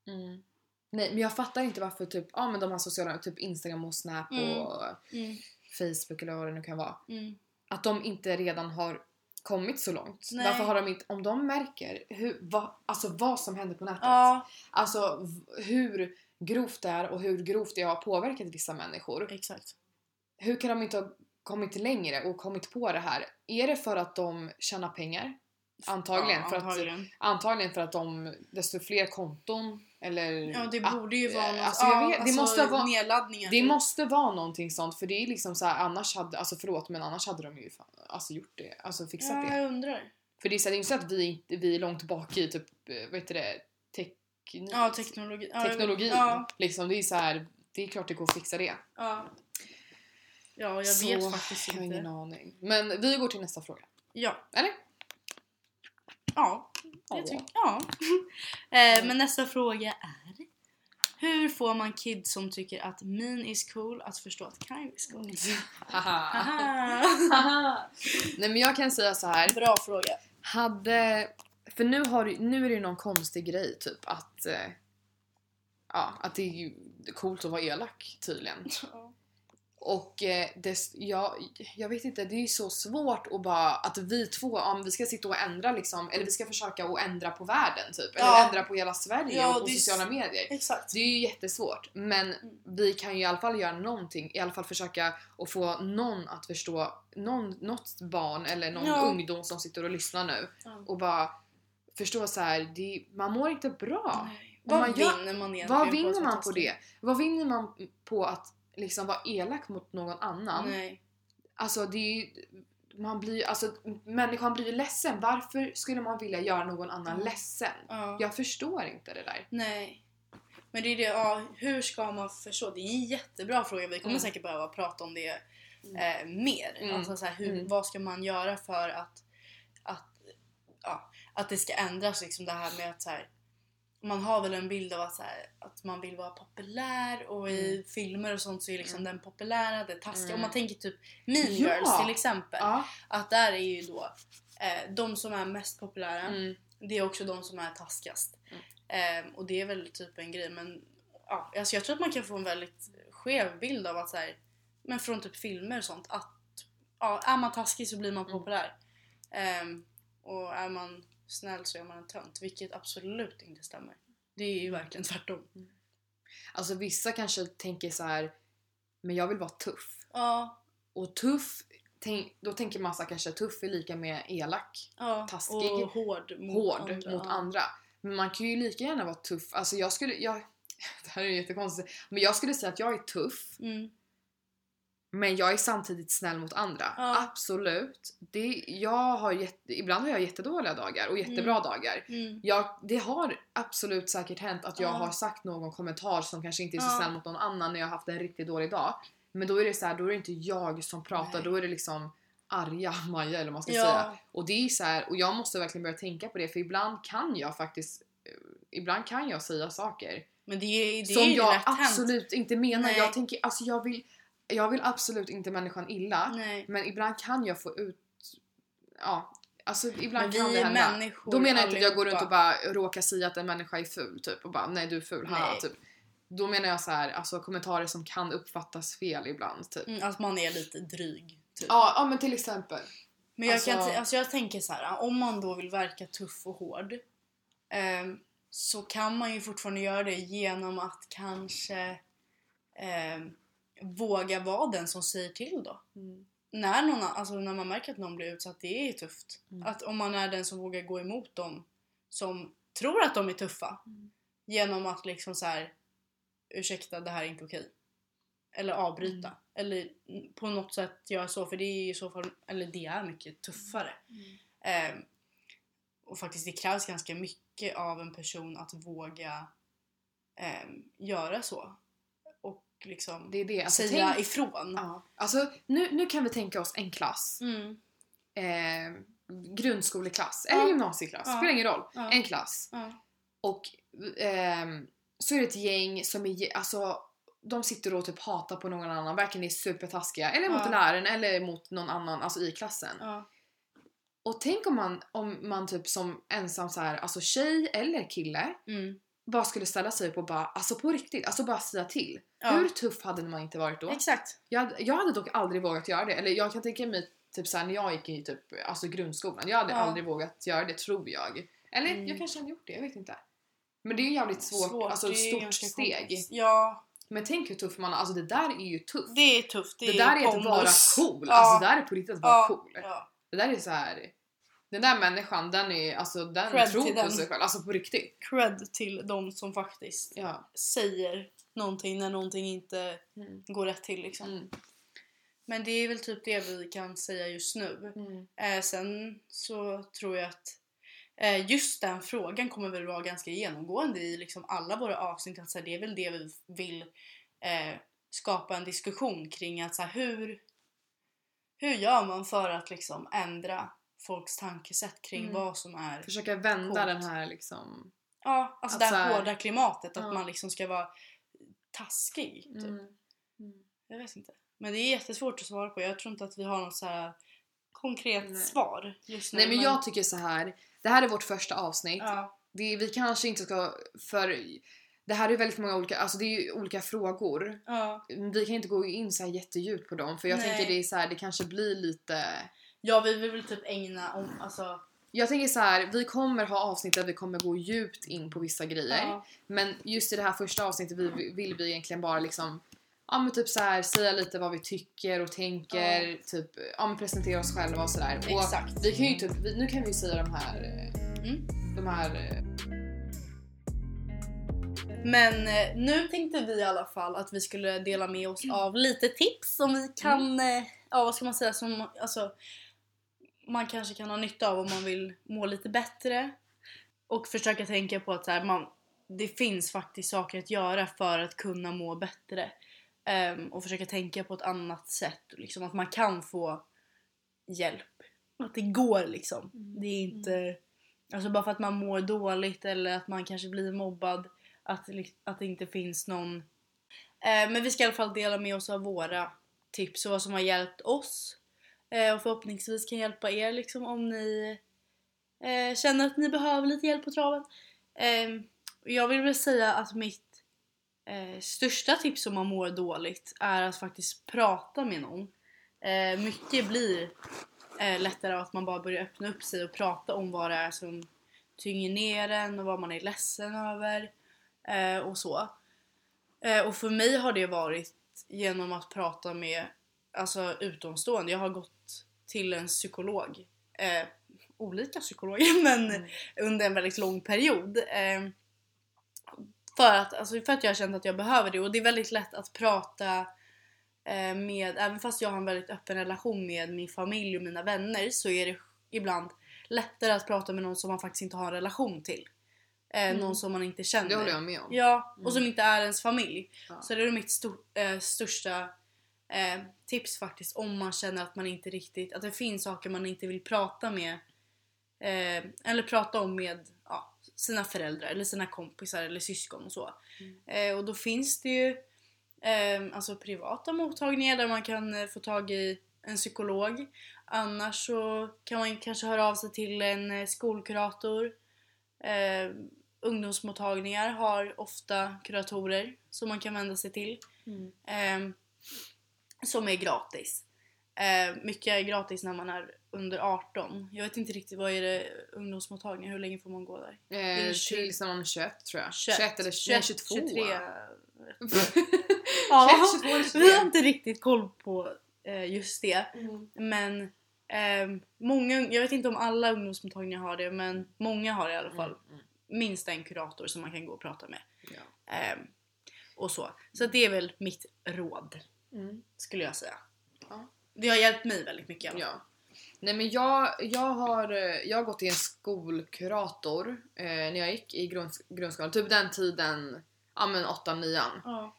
Speaker 2: Mm. Nej men jag fattar inte varför typ, ja men de här sociala, typ Instagram och Snap
Speaker 1: Mm.
Speaker 2: och
Speaker 1: Mm,
Speaker 2: Facebook eller vad det nu kan vara.
Speaker 1: mm.
Speaker 2: Att de inte redan har kommit så långt.
Speaker 1: Nej.
Speaker 2: Varför har de inte, om de märker hur, vad, alltså vad som händer på nätet.
Speaker 1: Ja,
Speaker 2: Alltså hur grovt det är och hur grovt det har påverkat vissa människor.
Speaker 1: exakt.
Speaker 2: Hur kan de inte ha kommit längre och kommit på det här? Är det för att de tjänar pengar? Antagligen.
Speaker 1: Ja,
Speaker 2: för att,
Speaker 1: antagligen.
Speaker 2: antagligen för att de, desto fler konton eller
Speaker 1: Ja det borde ju vara något,
Speaker 2: alltså, jag
Speaker 1: ja,
Speaker 2: vet, det
Speaker 1: alltså,
Speaker 2: måste vara
Speaker 1: nedladdningar.
Speaker 2: det
Speaker 1: typ.
Speaker 2: måste vara någonting sånt för det är liksom så här, annars hade, alltså förlåt men annars hade de ju fan, alltså gjort det, alltså fixat
Speaker 1: ja,
Speaker 2: det.
Speaker 1: jag undrar.
Speaker 2: För det är, så här, det är inte så att vi, vi är långt bak i typ, eh, vad heter det, teknik,
Speaker 1: Ja, teknologi.
Speaker 2: Teknologin.
Speaker 1: Ja,
Speaker 2: Liksom, det är så här, det är klart det går att fixa det.
Speaker 1: ja. Ja jag
Speaker 2: så,
Speaker 1: vet faktiskt
Speaker 2: jag har ingen
Speaker 1: inte.
Speaker 2: aning. Men vi går till nästa fråga.
Speaker 1: Ja.
Speaker 2: Eller?
Speaker 1: Ja.
Speaker 2: Ja.
Speaker 1: Jag tycker, ja. eh, men nästa fråga är Hur får man kids som tycker att min is cool att förstå att kind is cool?
Speaker 2: Haha. Nej men jag kan säga så här.
Speaker 1: Bra fråga.
Speaker 2: Hade... För nu, har, nu är det ju någon konstig grej typ att... Eh, ja, att det är ju coolt att vara elak tydligen. Och eh, det, jag, jag vet inte, det är ju så svårt att bara att vi två, om vi ska sitta och ändra liksom, eller vi ska försöka att ändra på världen typ, eller
Speaker 1: Ja.
Speaker 2: ändra på hela Sverige
Speaker 1: Ja,
Speaker 2: och på
Speaker 1: är
Speaker 2: sociala medier.
Speaker 1: Exakt.
Speaker 2: Det är ju jättesvårt men vi kan ju i alla fall göra någonting, i alla fall försöka att få någon att förstå, någon, något barn eller någon
Speaker 1: Ja.
Speaker 2: ungdom som sitter och lyssnar nu
Speaker 1: Ja.
Speaker 2: och bara förstå så här, det, man mår inte bra.
Speaker 1: Nej. Vad
Speaker 2: man
Speaker 1: vinner man egentligen
Speaker 2: Vad vinner man på det? Vad vinner man på att liksom vara elak mot någon annan?
Speaker 1: Nej.
Speaker 2: Alltså det är ju, man blir, alltså människan blir ju ledsen. Varför skulle man vilja göra någon annan
Speaker 1: Mm.
Speaker 2: ledsen?
Speaker 1: Ja.
Speaker 2: Jag förstår inte det där.
Speaker 1: Nej. Men det är det, ja, hur ska man förstå? Det är en jättebra fråga. Vi kommer
Speaker 2: Mm.
Speaker 1: säkert behöva prata om det eh, mer.
Speaker 2: Mm.
Speaker 1: Alltså så här, hur,
Speaker 2: Mm.
Speaker 1: Vad ska man göra för att, att, ja, att det ska ändras? Liksom det här med att så här, man har väl en bild av att, så här, att man vill vara populär och i filmer och sånt så är liksom
Speaker 2: Mm.
Speaker 1: den populära, det taskiga.
Speaker 2: Mm.
Speaker 1: Om man tänker typ Mean
Speaker 2: Ja.
Speaker 1: Girls till exempel.
Speaker 2: Ja.
Speaker 1: Att där är ju då eh, de som är mest populära
Speaker 2: Mm.
Speaker 1: det är också de som är taskigast.
Speaker 2: Mm.
Speaker 1: Ehm, och det är väl typ en grej men ja, alltså jag tror att man kan få en väldigt skev bild av att så här, men från typ filmer och sånt att ja, är man taskig så blir man
Speaker 2: Mm.
Speaker 1: populär. Ehm, och är man snäll så är man en tönt, vilket absolut inte stämmer. Det är ju verkligen tvärtom.
Speaker 2: Alltså vissa kanske tänker så här, men jag vill vara tuff.
Speaker 1: Ja,
Speaker 2: Och tuff, tänk, då tänker man så här, kanske tuff är lika med elak.
Speaker 1: ja.
Speaker 2: Taskig,
Speaker 1: och hård mot
Speaker 2: hård
Speaker 1: andra.
Speaker 2: mot andra. Men man kan ju lika gärna vara tuff. Alltså jag skulle, jag, det här är jättekonstigt. Men jag skulle säga att jag är tuff.
Speaker 1: Mm.
Speaker 2: Men jag är samtidigt snäll mot andra.
Speaker 1: Ja.
Speaker 2: Absolut. Det, jag har jätte, ibland har jag jättedåliga dagar och jättebra
Speaker 1: Mm.
Speaker 2: dagar.
Speaker 1: Mm.
Speaker 2: Jag, det har absolut säkert hänt att jag
Speaker 1: Ja.
Speaker 2: har sagt någon kommentar som kanske inte är så
Speaker 1: Ja.
Speaker 2: snäll mot någon annan när jag har haft en riktigt dålig dag. Men då är det så här, då är det inte jag som pratar,
Speaker 1: Nej.
Speaker 2: då är det liksom arga Maja eller vad man ska säga. Och det är så här, och jag måste verkligen börja tänka på det för ibland kan jag faktiskt eh, Ibland kan jag säga saker
Speaker 1: Men det är, det
Speaker 2: som
Speaker 1: är ju
Speaker 2: jag
Speaker 1: lätt hänt.
Speaker 2: absolut inte menar.
Speaker 1: Nej.
Speaker 2: Jag tänker, alltså jag vill, jag vill absolut inte människan illa.
Speaker 1: Nej.
Speaker 2: Men ibland kan jag få ut, ja, Alltså ibland
Speaker 1: Men
Speaker 2: kan det hända.
Speaker 1: människor
Speaker 2: Då menar jag inte att jag går runt och bara råkar säga att en människa är ful typ och bara nej du är ful, haha
Speaker 1: Nej.
Speaker 2: typ. Då menar jag så här, alltså kommentarer som kan uppfattas fel ibland typ.
Speaker 1: Mm, att man är lite dryg. Typ.
Speaker 2: Ja, ja men till exempel.
Speaker 1: Men jag, kan,
Speaker 2: Alltså-
Speaker 1: t- alltså jag tänker så här, om man då vill verka tuff och hård ehm, så kan man ju fortfarande göra det genom att kanske ehm, våga vara den som säger till då. När, någon, alltså när man märker att någon blir utsatt, det är tufft.
Speaker 2: Mm.
Speaker 1: Att om man är den som vågar gå emot dem som tror att de är tuffa
Speaker 2: Mm.
Speaker 1: genom att liksom så här ursäkta det här är inte okej. Eller avbryta.
Speaker 2: Mm.
Speaker 1: Eller på något sätt göra så för det är i så fall, eller det är mycket tuffare. Ehm, och faktiskt det krävs ganska mycket av en person att våga ehm, göra så. Liksom
Speaker 2: Det är det. Alltså,
Speaker 1: säga
Speaker 2: tänk,
Speaker 1: ifrån.
Speaker 2: ja. alltså, nu, nu kan vi tänka oss en klass.
Speaker 1: Mm.
Speaker 2: Eh, grundskoleklass eller
Speaker 1: Ja.
Speaker 2: gymnasieklass,
Speaker 1: Ja.
Speaker 2: spelar ingen roll.
Speaker 1: Ja.
Speaker 2: En klass. Och ehm, så är det ett gäng som är, alltså de sitter och typ hatar på någon annan, verkligen är supertaskiga. Eller mot läraren eller mot någon annan, alltså i klassen. Och tänk om man, om man typ som ensam så här, alltså tjej eller kille
Speaker 1: Mm.
Speaker 2: Bara skulle ställa sig upp och bara, alltså på riktigt, alltså bara säga till.
Speaker 1: Ja.
Speaker 2: Hur tuff hade man inte varit då?
Speaker 1: Exakt.
Speaker 2: Jag, hade- jag hade dock aldrig vågat göra det. Eller jag kan tänka mig typ såhär när jag gick i typ, alltså grundskolan. Jag hade
Speaker 1: Ja.
Speaker 2: aldrig vågat göra det tror jag. Eller
Speaker 1: Mm.
Speaker 2: jag kanske hade gjort det, jag vet inte. Men det är ju jävligt svårt, alltså ett
Speaker 1: är
Speaker 2: stort steg.
Speaker 1: Ja,
Speaker 2: Men tänk hur tuff man är, alltså det där är ju tufft.
Speaker 1: det är tufft. Det,
Speaker 2: Det, där är att
Speaker 1: pondus.
Speaker 2: vara cool,
Speaker 1: Ja.
Speaker 2: alltså det där är på riktigt att vara cool. Det där är så här. Den där människan, den är, alltså den
Speaker 1: Cred
Speaker 2: tror på
Speaker 1: den.
Speaker 2: sig själv, alltså på riktigt.
Speaker 1: Cred till de som faktiskt
Speaker 2: Ja.
Speaker 1: säger någonting när någonting inte
Speaker 2: Mm.
Speaker 1: går rätt till liksom.
Speaker 2: Mm.
Speaker 1: Men det är väl typ det vi kan säga just nu.
Speaker 2: Mm.
Speaker 1: Eh, sen så tror jag att eh, just den frågan kommer väl vara ganska genomgående i liksom alla våra avsnitt. Att, så här, det är väl det vi vill eh, skapa en diskussion kring. att så här, hur, hur gör man för att liksom ändra folks tankesätt kring
Speaker 2: Mm.
Speaker 1: vad som är
Speaker 2: Försöka vända
Speaker 1: Coolt.
Speaker 2: den här liksom...
Speaker 1: Ja, alltså det här hårda klimatet. Att
Speaker 2: Ja.
Speaker 1: man liksom ska vara taskig. Typ.
Speaker 2: Mm.
Speaker 1: Jag vet inte. Men det är jättesvårt att svara på. Jag tror inte att vi har något så här konkret
Speaker 2: Nej.
Speaker 1: svar just nu.
Speaker 2: Nej men jag tycker så här. det här är vårt första avsnitt.
Speaker 1: Ja,
Speaker 2: Det, vi kanske inte ska, för det här är väldigt många olika, alltså det är ju olika frågor.
Speaker 1: ja.
Speaker 2: Vi kan inte gå in så här jättedjupt på dem för jag
Speaker 1: Nej.
Speaker 2: tänker det är så här, det kanske blir lite...
Speaker 1: ja, vi vill väl typ ägna om, alltså...
Speaker 2: Jag tänker så här, vi kommer ha avsnitt där vi kommer gå djupt in på vissa grejer.
Speaker 1: Ja,
Speaker 2: Men just i det här första avsnittet vi, vill vi egentligen bara liksom Ja men typ så här, säga lite vad vi tycker och tänker, typ ja, men presentera oss själva och sådär. Och
Speaker 1: exakt.
Speaker 2: vi kan ju typ, vi, nu kan vi säga de här,
Speaker 1: Mm.
Speaker 2: de här
Speaker 1: Men eh, nu tänkte vi i alla fall att vi skulle dela med oss av lite tips som vi kan, eh, ja vad ska man säga, som alltså man kanske kan ha nytta av om man vill må lite bättre. Och försöka tänka på att så här, man, det finns faktiskt saker att göra för att kunna må bättre. Ehm, och försöka tänka på ett annat sätt. Liksom att man kan få hjälp. Att det går liksom. Det är inte... Alltså bara för att man mår dåligt eller att man kanske blir mobbad. Att, att det inte finns någon... Eh, men vi ska i alla fall dela med oss av våra tips och vad som har hjälpt oss. Eh, och förhoppningsvis kan hjälpa er liksom om ni eh, känner att ni behöver lite hjälp på traven. Eh, jag vill väl säga att mitt eh, största tips om man mår dåligt är att faktiskt prata med någon. Eh, mycket blir eh, lättare av att man bara börjar öppna upp sig och prata om vad det är som tynger ner en och vad man är ledsen över eh, och så. Eh, och för mig har det varit genom att prata med alltså, utomstående. Jag har gått till en psykolog. Eh, olika psykologer men
Speaker 2: Mm.
Speaker 1: under en väldigt lång period. Eh, för, att, alltså, för att jag har känt att jag behöver det och det är väldigt lätt att prata eh, med, även fast jag har en väldigt öppen relation med min familj och mina vänner så är det ibland lättare att prata med någon som man faktiskt inte har en relation till. Eh,
Speaker 2: Mm.
Speaker 1: Någon som man inte känner.
Speaker 2: det håller jag med om.
Speaker 1: Ja, och
Speaker 2: Mm.
Speaker 1: som inte är ens familj.
Speaker 2: Ja.
Speaker 1: Så det är mitt stor, eh, största eh, tips faktiskt om man känner att man inte riktigt, att det finns saker man inte vill prata med eh, eller prata om med ja, sina föräldrar eller sina kompisar eller syskon och så.
Speaker 2: Mm.
Speaker 1: Eh, och då finns det ju eh, alltså privata mottagningar där man kan eh, få tag i en psykolog. annars så kan man kanske höra av sig till en eh, skolkurator. Eh, ungdomsmottagningar har ofta kuratorer som man kan vända sig till.
Speaker 2: Mm.
Speaker 1: Eh, som är gratis. Eh, mycket är gratis när man är under 18. Jag vet inte riktigt vad är det ungdomsmottagningar, hur länge får man gå där?
Speaker 2: Eh,
Speaker 1: det 20?
Speaker 2: tills man är 21 tror jag.
Speaker 1: 21,
Speaker 2: 21 eller 21, 22.
Speaker 1: 23.
Speaker 2: Ja.
Speaker 1: Ja,
Speaker 2: 21, 22 eller 23.
Speaker 1: vi har inte riktigt koll på eh, just det.
Speaker 2: Mm.
Speaker 1: Men ehm, många, jag vet inte om alla ungdomsmottagningar har det men många har det i alla fall.
Speaker 2: Mm,
Speaker 1: Minst en kurator som man kan gå och prata med.
Speaker 2: Ja.
Speaker 1: Ehm, och så. Så det är väl mitt råd
Speaker 2: Mm.
Speaker 1: skulle jag säga.
Speaker 2: Ja.
Speaker 1: Det har hjälpt mig väldigt mycket.
Speaker 2: Ja. Nej men jag, jag, har, eh, jag har gått till en skolkurator eh, när jag gick i grunds, grundskolan, typ den tiden, ja men 8-9
Speaker 1: Ja.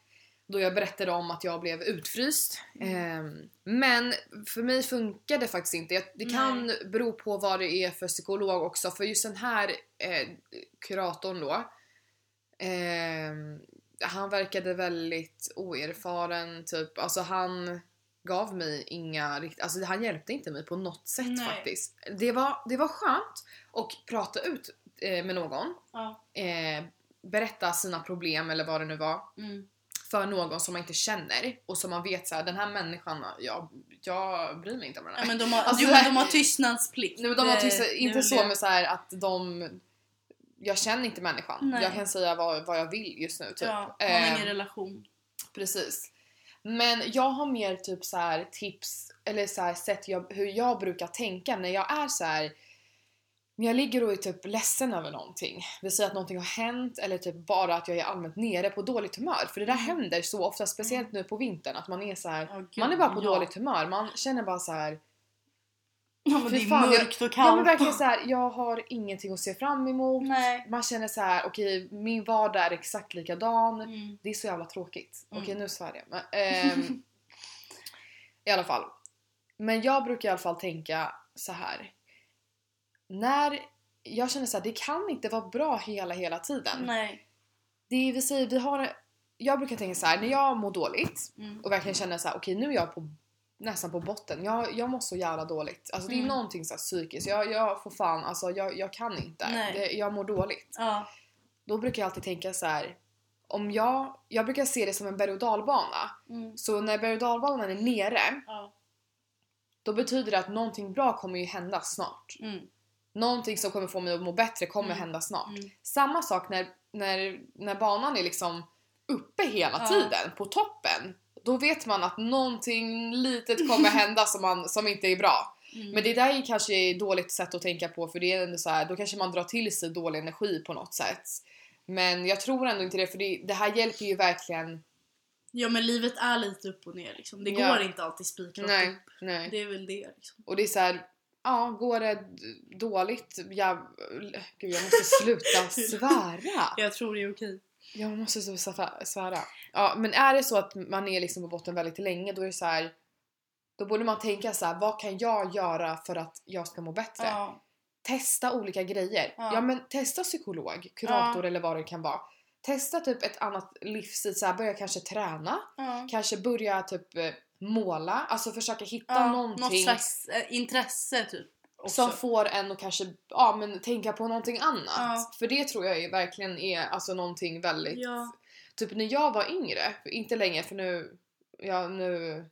Speaker 2: Då jag berättade om att jag blev utfryst. Eh, men för mig funkar det faktiskt inte. Jag, det kan bero på vad det är för psykolog också. För just den här eh, kuratorn då. Eh, han verkade väldigt oerfaren typ. Alltså han gav mig inga rikt- Alltså han hjälpte inte mig på något sätt
Speaker 1: Nej.
Speaker 2: faktiskt. Det var, det var skönt att prata ut eh, med någon.
Speaker 1: Ja.
Speaker 2: Eh, berätta sina problem eller vad det nu var
Speaker 1: Mm.
Speaker 2: för någon som man inte känner och som man vet så här, den här människan, jag, jag bryr mig inte om den här.
Speaker 1: ja men de har,
Speaker 2: Alltså,
Speaker 1: jo, men de har tystnadsplikt.
Speaker 2: Nej, men de har
Speaker 1: Det-
Speaker 2: tyst,
Speaker 1: det är
Speaker 2: inte så
Speaker 1: det.
Speaker 2: med så här att de jag känner inte människan.
Speaker 1: Nej.
Speaker 2: Jag kan säga vad, vad jag vill just nu typ.
Speaker 1: Ja, har
Speaker 2: Eh,
Speaker 1: ingen relation.
Speaker 2: Precis. Men jag har mer typ så här tips eller så här sätt jag, hur jag brukar tänka när jag är så här. När jag ligger och är typ ledsen över någonting. Det säger att någonting har hänt eller typ bara att jag är allmänt nere på dåligt humör. För det där
Speaker 1: Mm.
Speaker 2: händer så ofta, speciellt nu på vintern, att man är så här.
Speaker 1: Gud,
Speaker 2: Man är bara på
Speaker 1: ja.
Speaker 2: dåligt humör. Man känner bara så här.
Speaker 1: Ja, men det är
Speaker 2: fan,
Speaker 1: mörkt och
Speaker 2: Ja
Speaker 1: kallt.
Speaker 2: men verkligen så här. jag har ingenting att se fram emot.
Speaker 1: Nej.
Speaker 2: Man känner så här: okej min vardag är exakt likadan.
Speaker 1: Mm.
Speaker 2: Det är så jävla tråkigt.
Speaker 1: Mm.
Speaker 2: Okej nu svär jag. Men, ehm, I alla fall. Men jag brukar i alla fall tänka så här. När jag känner så här, det kan inte vara bra hela hela tiden.
Speaker 1: Nej.
Speaker 2: Det vill säga vi har jag brukar tänka så här när jag mår dåligt
Speaker 1: Mm.
Speaker 2: och verkligen känner så här: okej nu är jag på nästan på botten. Jag, jag mår så jävla dåligt. Alltså det är
Speaker 1: Mm.
Speaker 2: någonting så här psykiskt. Jag, jag får fan, alltså jag, jag kan inte. Det, jag mår dåligt.
Speaker 1: Ja.
Speaker 2: Då brukar jag alltid tänka så här. Om jag, jag brukar se det som en berg och dalbana.
Speaker 1: Mm.
Speaker 2: Så när berg och dalbanan är nere,
Speaker 1: Ja.
Speaker 2: då betyder det att någonting bra kommer ju hända snart.
Speaker 1: Mm.
Speaker 2: Någonting som kommer få mig att må bättre kommer
Speaker 1: Mm.
Speaker 2: hända snart.
Speaker 1: Mm.
Speaker 2: Samma sak när, när, när banan är liksom uppe hela
Speaker 1: Ja.
Speaker 2: tiden, på toppen. Då vet man att någonting litet kommer hända som, man, som inte är bra.
Speaker 1: Mm.
Speaker 2: Men det där är kanske ett dåligt sätt att tänka på för det är ändå så här, då kanske man drar till sig dålig energi på något sätt. Men jag tror ändå inte det för det, det här hjälper ju verkligen.
Speaker 1: Ja men livet är lite upp och ner liksom. Det
Speaker 2: Ja.
Speaker 1: går inte alltid spikrakt upp.
Speaker 2: nej.
Speaker 1: Det är väl det liksom.
Speaker 2: Och det är så här, ja går det dåligt, jag, gud jag måste sluta svära.
Speaker 1: Jag tror det är okej.
Speaker 2: Jag måste så svära-. Ja men är det så att man är liksom på botten väldigt länge då är det så här. Då borde man tänka så här, vad kan jag göra för att jag ska må bättre?
Speaker 1: Ja.
Speaker 2: Testa olika grejer. Ja,
Speaker 1: Ja.
Speaker 2: men testa psykolog, kurator eller vad det kan vara. Testa typ ett annat livsstil, så här, börja kanske träna,
Speaker 1: Ja.
Speaker 2: kanske börja typ eh, måla, alltså försöka hitta
Speaker 1: Ja,
Speaker 2: någonting
Speaker 1: Något slags eh, intresse typ. Också.
Speaker 2: som får en att kanske ja, men tänka på någonting annat.
Speaker 1: Ja.
Speaker 2: För det tror jag är, verkligen är alltså någonting väldigt...
Speaker 1: Ja.
Speaker 2: Typ när jag var yngre, inte länge för nu, ja, nu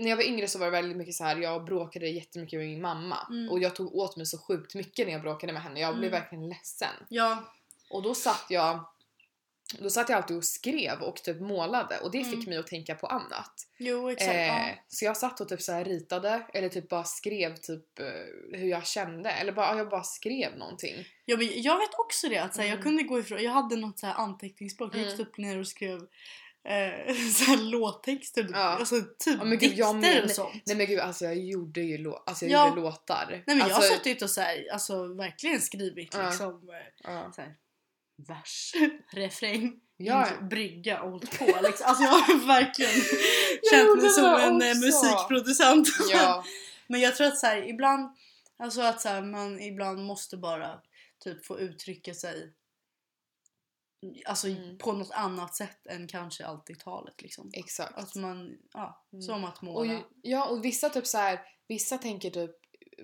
Speaker 2: när jag var yngre så var det väldigt mycket så här. jag bråkade jättemycket med min mamma
Speaker 1: Mm.
Speaker 2: och jag tog åt mig så sjukt mycket när jag bråkade med henne. Jag blev
Speaker 1: Mm.
Speaker 2: verkligen ledsen.
Speaker 1: Ja.
Speaker 2: Och då satt jag då satt jag alltid och skrev och typ målade och det
Speaker 1: Mm.
Speaker 2: fick mig att tänka på annat.
Speaker 1: Jo exakt.
Speaker 2: Eh,
Speaker 1: ja.
Speaker 2: Så jag satt och typ så ritade eller typ bara skrev typ eh, hur jag kände eller bara, jag bara skrev någonting.
Speaker 1: Ja, men jag vet också det. Att, så här,
Speaker 2: Mm.
Speaker 1: Jag kunde gå ifrån, jag hade något så här anteckningsblock. Jag gick
Speaker 2: Mm.
Speaker 1: upp ner och skrev eh, så här låttexter.
Speaker 2: Ja.
Speaker 1: Alltså typ
Speaker 2: Ja, men gud, jag
Speaker 1: dikter
Speaker 2: men-
Speaker 1: och sånt.
Speaker 2: Nej men gud alltså jag gjorde ju lå- alltså, jag
Speaker 1: Ja.
Speaker 2: gjorde låtar.
Speaker 1: Nej men jag
Speaker 2: alltså,
Speaker 1: har suttit och så här, alltså verkligen skrivit liksom eh,
Speaker 2: ja.
Speaker 1: så här, vers, refräng,
Speaker 2: Ja.
Speaker 1: brygga och hållit på liksom. Alltså jag har verkligen känt mig som en eh,
Speaker 2: också.
Speaker 1: musikproducent.
Speaker 2: ja.
Speaker 1: Men jag tror att så här, ibland, alltså att så här, man ibland måste bara typ få uttrycka sig Alltså
Speaker 2: Mm.
Speaker 1: på något annat sätt än kanske alltid talet liksom.
Speaker 2: Exakt.
Speaker 1: Att man, ja,
Speaker 2: Mm.
Speaker 1: som att
Speaker 2: Och,
Speaker 1: måla.
Speaker 2: ju- ja och vissa typ så här, vissa tänker typ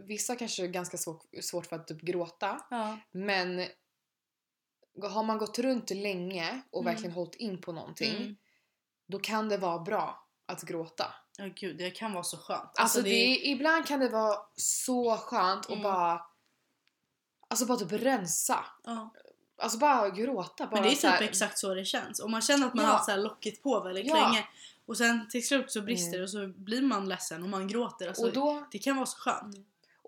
Speaker 2: vissa kanske är ganska svårt, svårt för att typ gråta.
Speaker 1: Ja.
Speaker 2: Men har man gått runt länge och
Speaker 1: Mm.
Speaker 2: verkligen hållit in på någonting
Speaker 1: Mm.
Speaker 2: då kan det vara bra att gråta.
Speaker 1: Ja gud, det kan vara så skönt.
Speaker 2: Alltså, det, ibland kan det vara så skönt att
Speaker 1: Mm.
Speaker 2: bara Alltså bara typ rensa.
Speaker 1: ja.
Speaker 2: Alltså bara gråta. Bara
Speaker 1: Men det är typ
Speaker 2: här-
Speaker 1: exakt så det känns. Om man känner att man
Speaker 2: Ja.
Speaker 1: har så locket på väldigt
Speaker 2: Ja.
Speaker 1: länge och sen till slut så brister
Speaker 2: Mm.
Speaker 1: det och så blir man ledsen och man gråter. Alltså,
Speaker 2: Och, då,
Speaker 1: Det kan vara så skönt.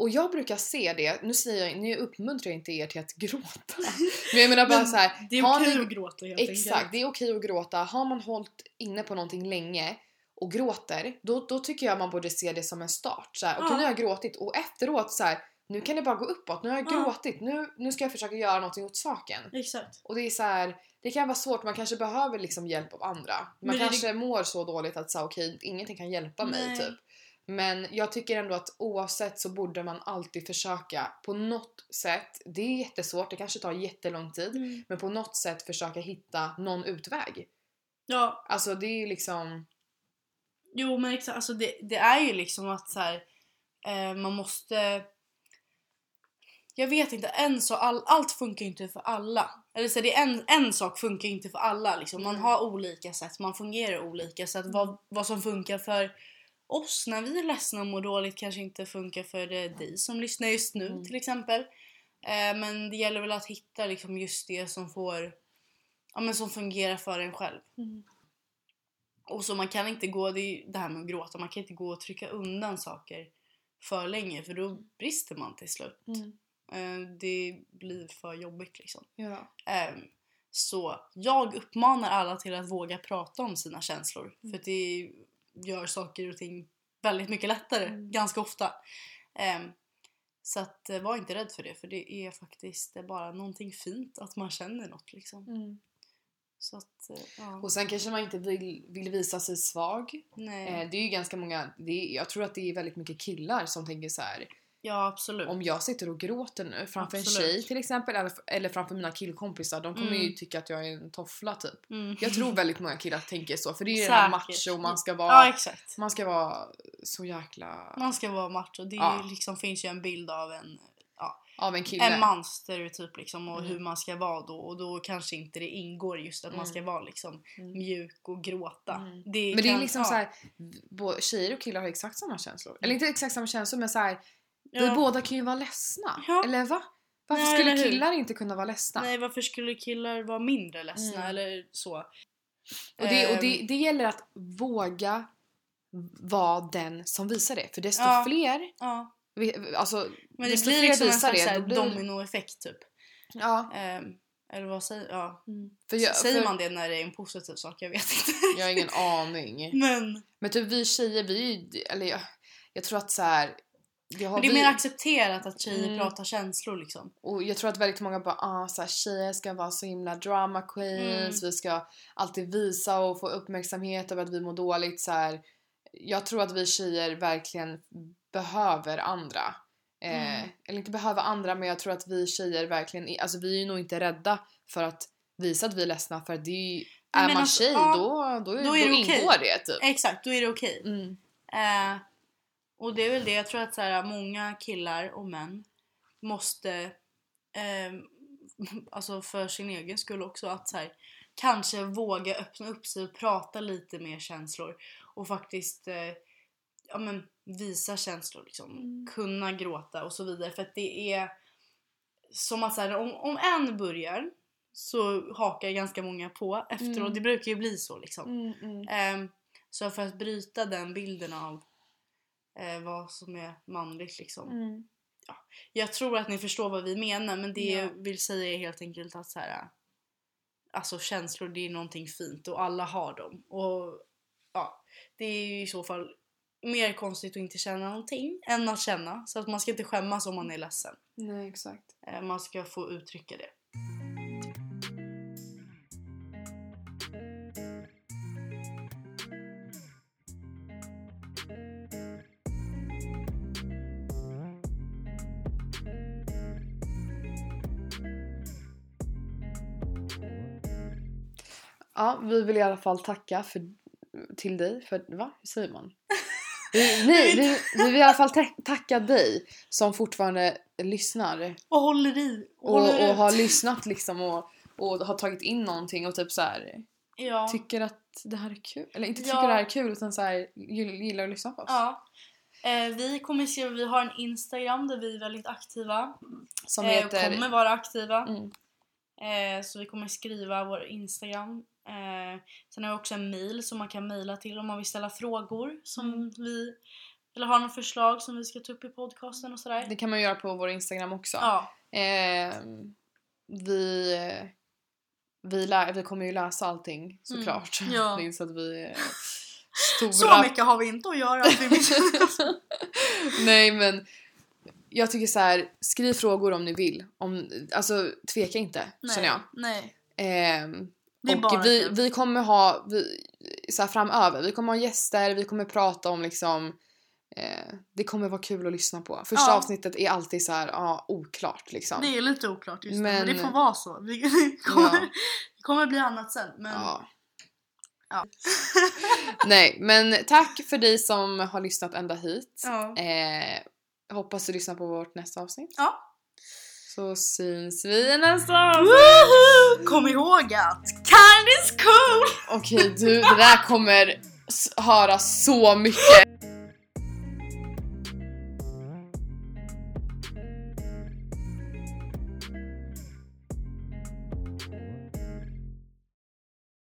Speaker 2: Och jag brukar se det, nu säger jag, nu uppmuntrar jag inte er till att gråta. Men jag menar bara
Speaker 1: Men
Speaker 2: så här,
Speaker 1: Det är okej
Speaker 2: ni-
Speaker 1: att gråta helt
Speaker 2: Exakt,
Speaker 1: enkelt.
Speaker 2: det är okej att gråta. Har man hållit inne på någonting länge och gråter, då, då tycker jag man borde se det som en start. Så här, Okej
Speaker 1: Ja.
Speaker 2: nu har jag gråtit och efteråt så här, nu kan det bara gå uppåt. Nu har jag
Speaker 1: Ja.
Speaker 2: gråtit, nu, nu ska jag försöka göra någonting åt saken.
Speaker 1: Exakt.
Speaker 2: Och det är så här, det kan vara svårt, man kanske behöver liksom hjälp av andra. Man
Speaker 1: Men det-
Speaker 2: kanske mår så dåligt att säga okej, ingenting kan hjälpa mig
Speaker 1: Nej.
Speaker 2: typ. Men jag tycker ändå att oavsett så borde man alltid försöka på något sätt, det är jättesvårt, det kanske tar jättelång tid,
Speaker 1: Mm.
Speaker 2: men på något sätt försöka hitta någon utväg.
Speaker 1: Ja,
Speaker 2: Alltså det är ju liksom...
Speaker 1: jo men exakt. Alltså det, det är ju liksom att så här, eh, man måste... Jag vet inte, en så, all, allt funkar ju inte för alla. Eller så här, det är en, en sak funkar ju inte för alla. Liksom. Man
Speaker 2: Mm.
Speaker 1: har olika sätt, man fungerar olika. Så att vad, vad som funkar för oss när vi är ledsna och mår dåligt kanske inte funkar för det, dig som lyssnar just nu
Speaker 2: Mm.
Speaker 1: till exempel. Eh, men det gäller väl att hitta liksom just det som får ja, men som fungerar för en själv. Och så man kan inte gå, det är det här med att gråta, man kan inte gå och trycka undan saker för länge för då brister man till slut. Eh, det blir för jobbigt liksom.
Speaker 2: Ja.
Speaker 1: Eh, så jag uppmanar alla till att våga prata om sina känslor
Speaker 2: Mm.
Speaker 1: för att det gör saker och ting väldigt mycket lättare
Speaker 2: Mm.
Speaker 1: ganska ofta. Eh, så att eh, var inte rädd för det för det är faktiskt bara någonting fint att man känner något liksom. Så att, eh, ja.
Speaker 2: Och sen kanske man inte vill, vill visa sig svag.
Speaker 1: Nej.
Speaker 2: Eh, det är ju ganska många, det är, jag tror att det är väldigt mycket killar som tänker så här.
Speaker 1: Ja absolut.
Speaker 2: om jag sitter och gråter nu framför en
Speaker 1: Absolut.
Speaker 2: tjej till exempel eller, eller framför mina killkompisar, de kommer ju
Speaker 1: Mm.
Speaker 2: tycka att jag är en toffla typ.
Speaker 1: Mm.
Speaker 2: Jag tror väldigt många killar tänker så för det är ju det här macho, man ska vara,
Speaker 1: Ja
Speaker 2: man ska vara så jäkla
Speaker 1: Man ska vara macho. Det är
Speaker 2: Ja.
Speaker 1: ju liksom, finns ju en bild av en,
Speaker 2: av en kille.
Speaker 1: en mans stereotyp liksom och
Speaker 2: Mm.
Speaker 1: hur man ska vara då och då kanske inte det ingår just att man
Speaker 2: Mm.
Speaker 1: ska vara liksom
Speaker 2: Mm.
Speaker 1: mjuk och gråta.
Speaker 2: Mm.
Speaker 1: Det
Speaker 2: Men det är
Speaker 1: kan-
Speaker 2: liksom
Speaker 1: ja.
Speaker 2: så här, tjejer och killar har exakt samma känslor. Eller inte exakt samma känslor men så här, vi
Speaker 1: Ja.
Speaker 2: båda kan ju vara ledsna.
Speaker 1: Ja.
Speaker 2: Eller va? Varför
Speaker 1: Ja,
Speaker 2: skulle killar inte kunna vara ledsna?
Speaker 1: Nej varför skulle killar vara mindre ledsna
Speaker 2: Mm.
Speaker 1: eller så?
Speaker 2: Och, det, och det,
Speaker 1: Ehm,
Speaker 2: det gäller att våga vara den som visar det. För desto
Speaker 1: Ja.
Speaker 2: fler,
Speaker 1: ja.
Speaker 2: vi- alltså
Speaker 1: Men det blir liksom en slags
Speaker 2: det, blir-
Speaker 1: dominoeffekt typ.
Speaker 2: ja.
Speaker 1: Ehm, eller vad säger ja.
Speaker 2: För jag,
Speaker 1: Säger
Speaker 2: för
Speaker 1: man det när det är en positiv sak? Jag vet inte.
Speaker 2: Jag har ingen aning.
Speaker 1: Men,
Speaker 2: Men typ vi tjejer, vi eller jag, jag tror att så här. Det
Speaker 1: det är
Speaker 2: vi,
Speaker 1: mer accepterat att tjejer
Speaker 2: Mm.
Speaker 1: pratar känslor liksom.
Speaker 2: och jag tror att väldigt många bara ah, så här, tjejer ska vara så himla drama queens,
Speaker 1: Mm.
Speaker 2: vi ska alltid visa och få uppmärksamhet över att vi mår dåligt. Så här. Jag tror att vi tjejer verkligen behöver andra. Eh,
Speaker 1: Mm.
Speaker 2: Eller inte behöver andra men jag tror att vi tjejer verkligen, är, alltså vi är ju nog inte rädda för att visa att vi är ledsna för att det är, ju- är man
Speaker 1: alltså,
Speaker 2: tjej
Speaker 1: ja,
Speaker 2: då, då,
Speaker 1: då
Speaker 2: då,
Speaker 1: är det okej.
Speaker 2: ingår det typ.
Speaker 1: Exakt, då är det okej.
Speaker 2: Mm.
Speaker 1: Eh, och det är väl det, jag tror att så här, många killar och män måste, eh, alltså för sin egen skull också, att så här, kanske våga öppna upp sig och prata lite mer känslor och faktiskt eh, ja, men, visa känslor. Liksom.
Speaker 2: Mm.
Speaker 1: Kunna gråta och så vidare. För att det är som att så här, om, om en börjar så hakar ganska många på efteråt.
Speaker 2: Mm.
Speaker 1: Det brukar ju bli så liksom.
Speaker 2: Mm.
Speaker 1: Ehm, så för att bryta den bilden av eh, vad som är manligt liksom.
Speaker 2: Mm.
Speaker 1: Jag tror att ni förstår vad vi menar men det
Speaker 2: Ja.
Speaker 1: jag vill säga är helt enkelt att så här, alltså känslor det är någonting fint och alla har dem. Och ja, det är ju i så fall mer konstigt att inte känna någonting än att känna. Så att man ska inte skämmas om man är ledsen.
Speaker 2: Nej exakt.
Speaker 1: Eh, man ska få uttrycka det.
Speaker 2: Ja, vi vill i alla fall tacka för, till dig för, va? Hur säger man? Vi, vi, vi vill i alla fall ta- tacka dig som fortfarande lyssnar
Speaker 1: Och håller i.
Speaker 2: och,
Speaker 1: håller
Speaker 2: och
Speaker 1: ut.
Speaker 2: har lyssnat liksom och, och har tagit in någonting och typ så här
Speaker 1: Ja.
Speaker 2: tycker att det här är kul. Eller inte tycker
Speaker 1: Ja.
Speaker 2: det här är kul utan så här gill- gillar att lyssna på oss.
Speaker 1: ja. Eh, vi kommer se, vi har en Instagram där vi är väldigt aktiva.
Speaker 2: Som
Speaker 1: eh,
Speaker 2: heter...
Speaker 1: och kommer vara aktiva.
Speaker 2: Mm.
Speaker 1: Eh, så vi kommer skriva vår Instagram. Eh, sen har vi också en mail som man kan mejla till om man vill ställa frågor som
Speaker 2: Mm.
Speaker 1: vi eller har något förslag som vi ska ta upp i podcasten och sådär.
Speaker 2: Det kan man göra på vår Instagram också.
Speaker 1: Ja,
Speaker 2: Ehm, vi, vi, lär, vi kommer ju läsa allting såklart.
Speaker 1: Mm, ja.
Speaker 2: Det är så att vi stora...
Speaker 1: så mycket har vi inte att göra. att vi missar-
Speaker 2: Nej men jag tycker så här, skriv frågor om ni vill. Om, alltså tveka inte känner jag.
Speaker 1: Nej. Bara
Speaker 2: och vi,
Speaker 1: kul.
Speaker 2: vi kommer ha, vi, så här framöver, vi kommer ha gäster, vi kommer prata om liksom eh, det kommer vara kul att lyssna på. Första
Speaker 1: Ja.
Speaker 2: avsnittet är alltid så här, ja, oklart liksom.
Speaker 1: Det är lite oklart just nu, men
Speaker 2: Men-
Speaker 1: det får vara så. Vi det kommer,
Speaker 2: Ja.
Speaker 1: det kommer bli annat sen. Men
Speaker 2: Ja.
Speaker 1: Ja.
Speaker 2: Nej, men tack för dig som har lyssnat ända hit. Eh, hoppas du lyssnar på vårt nästa avsnitt.
Speaker 1: Ja.
Speaker 2: Så syns vi i nästa avsnitt.
Speaker 1: Kom ihåg att kind is cool!
Speaker 2: Okej du, det där kommer höra så mycket.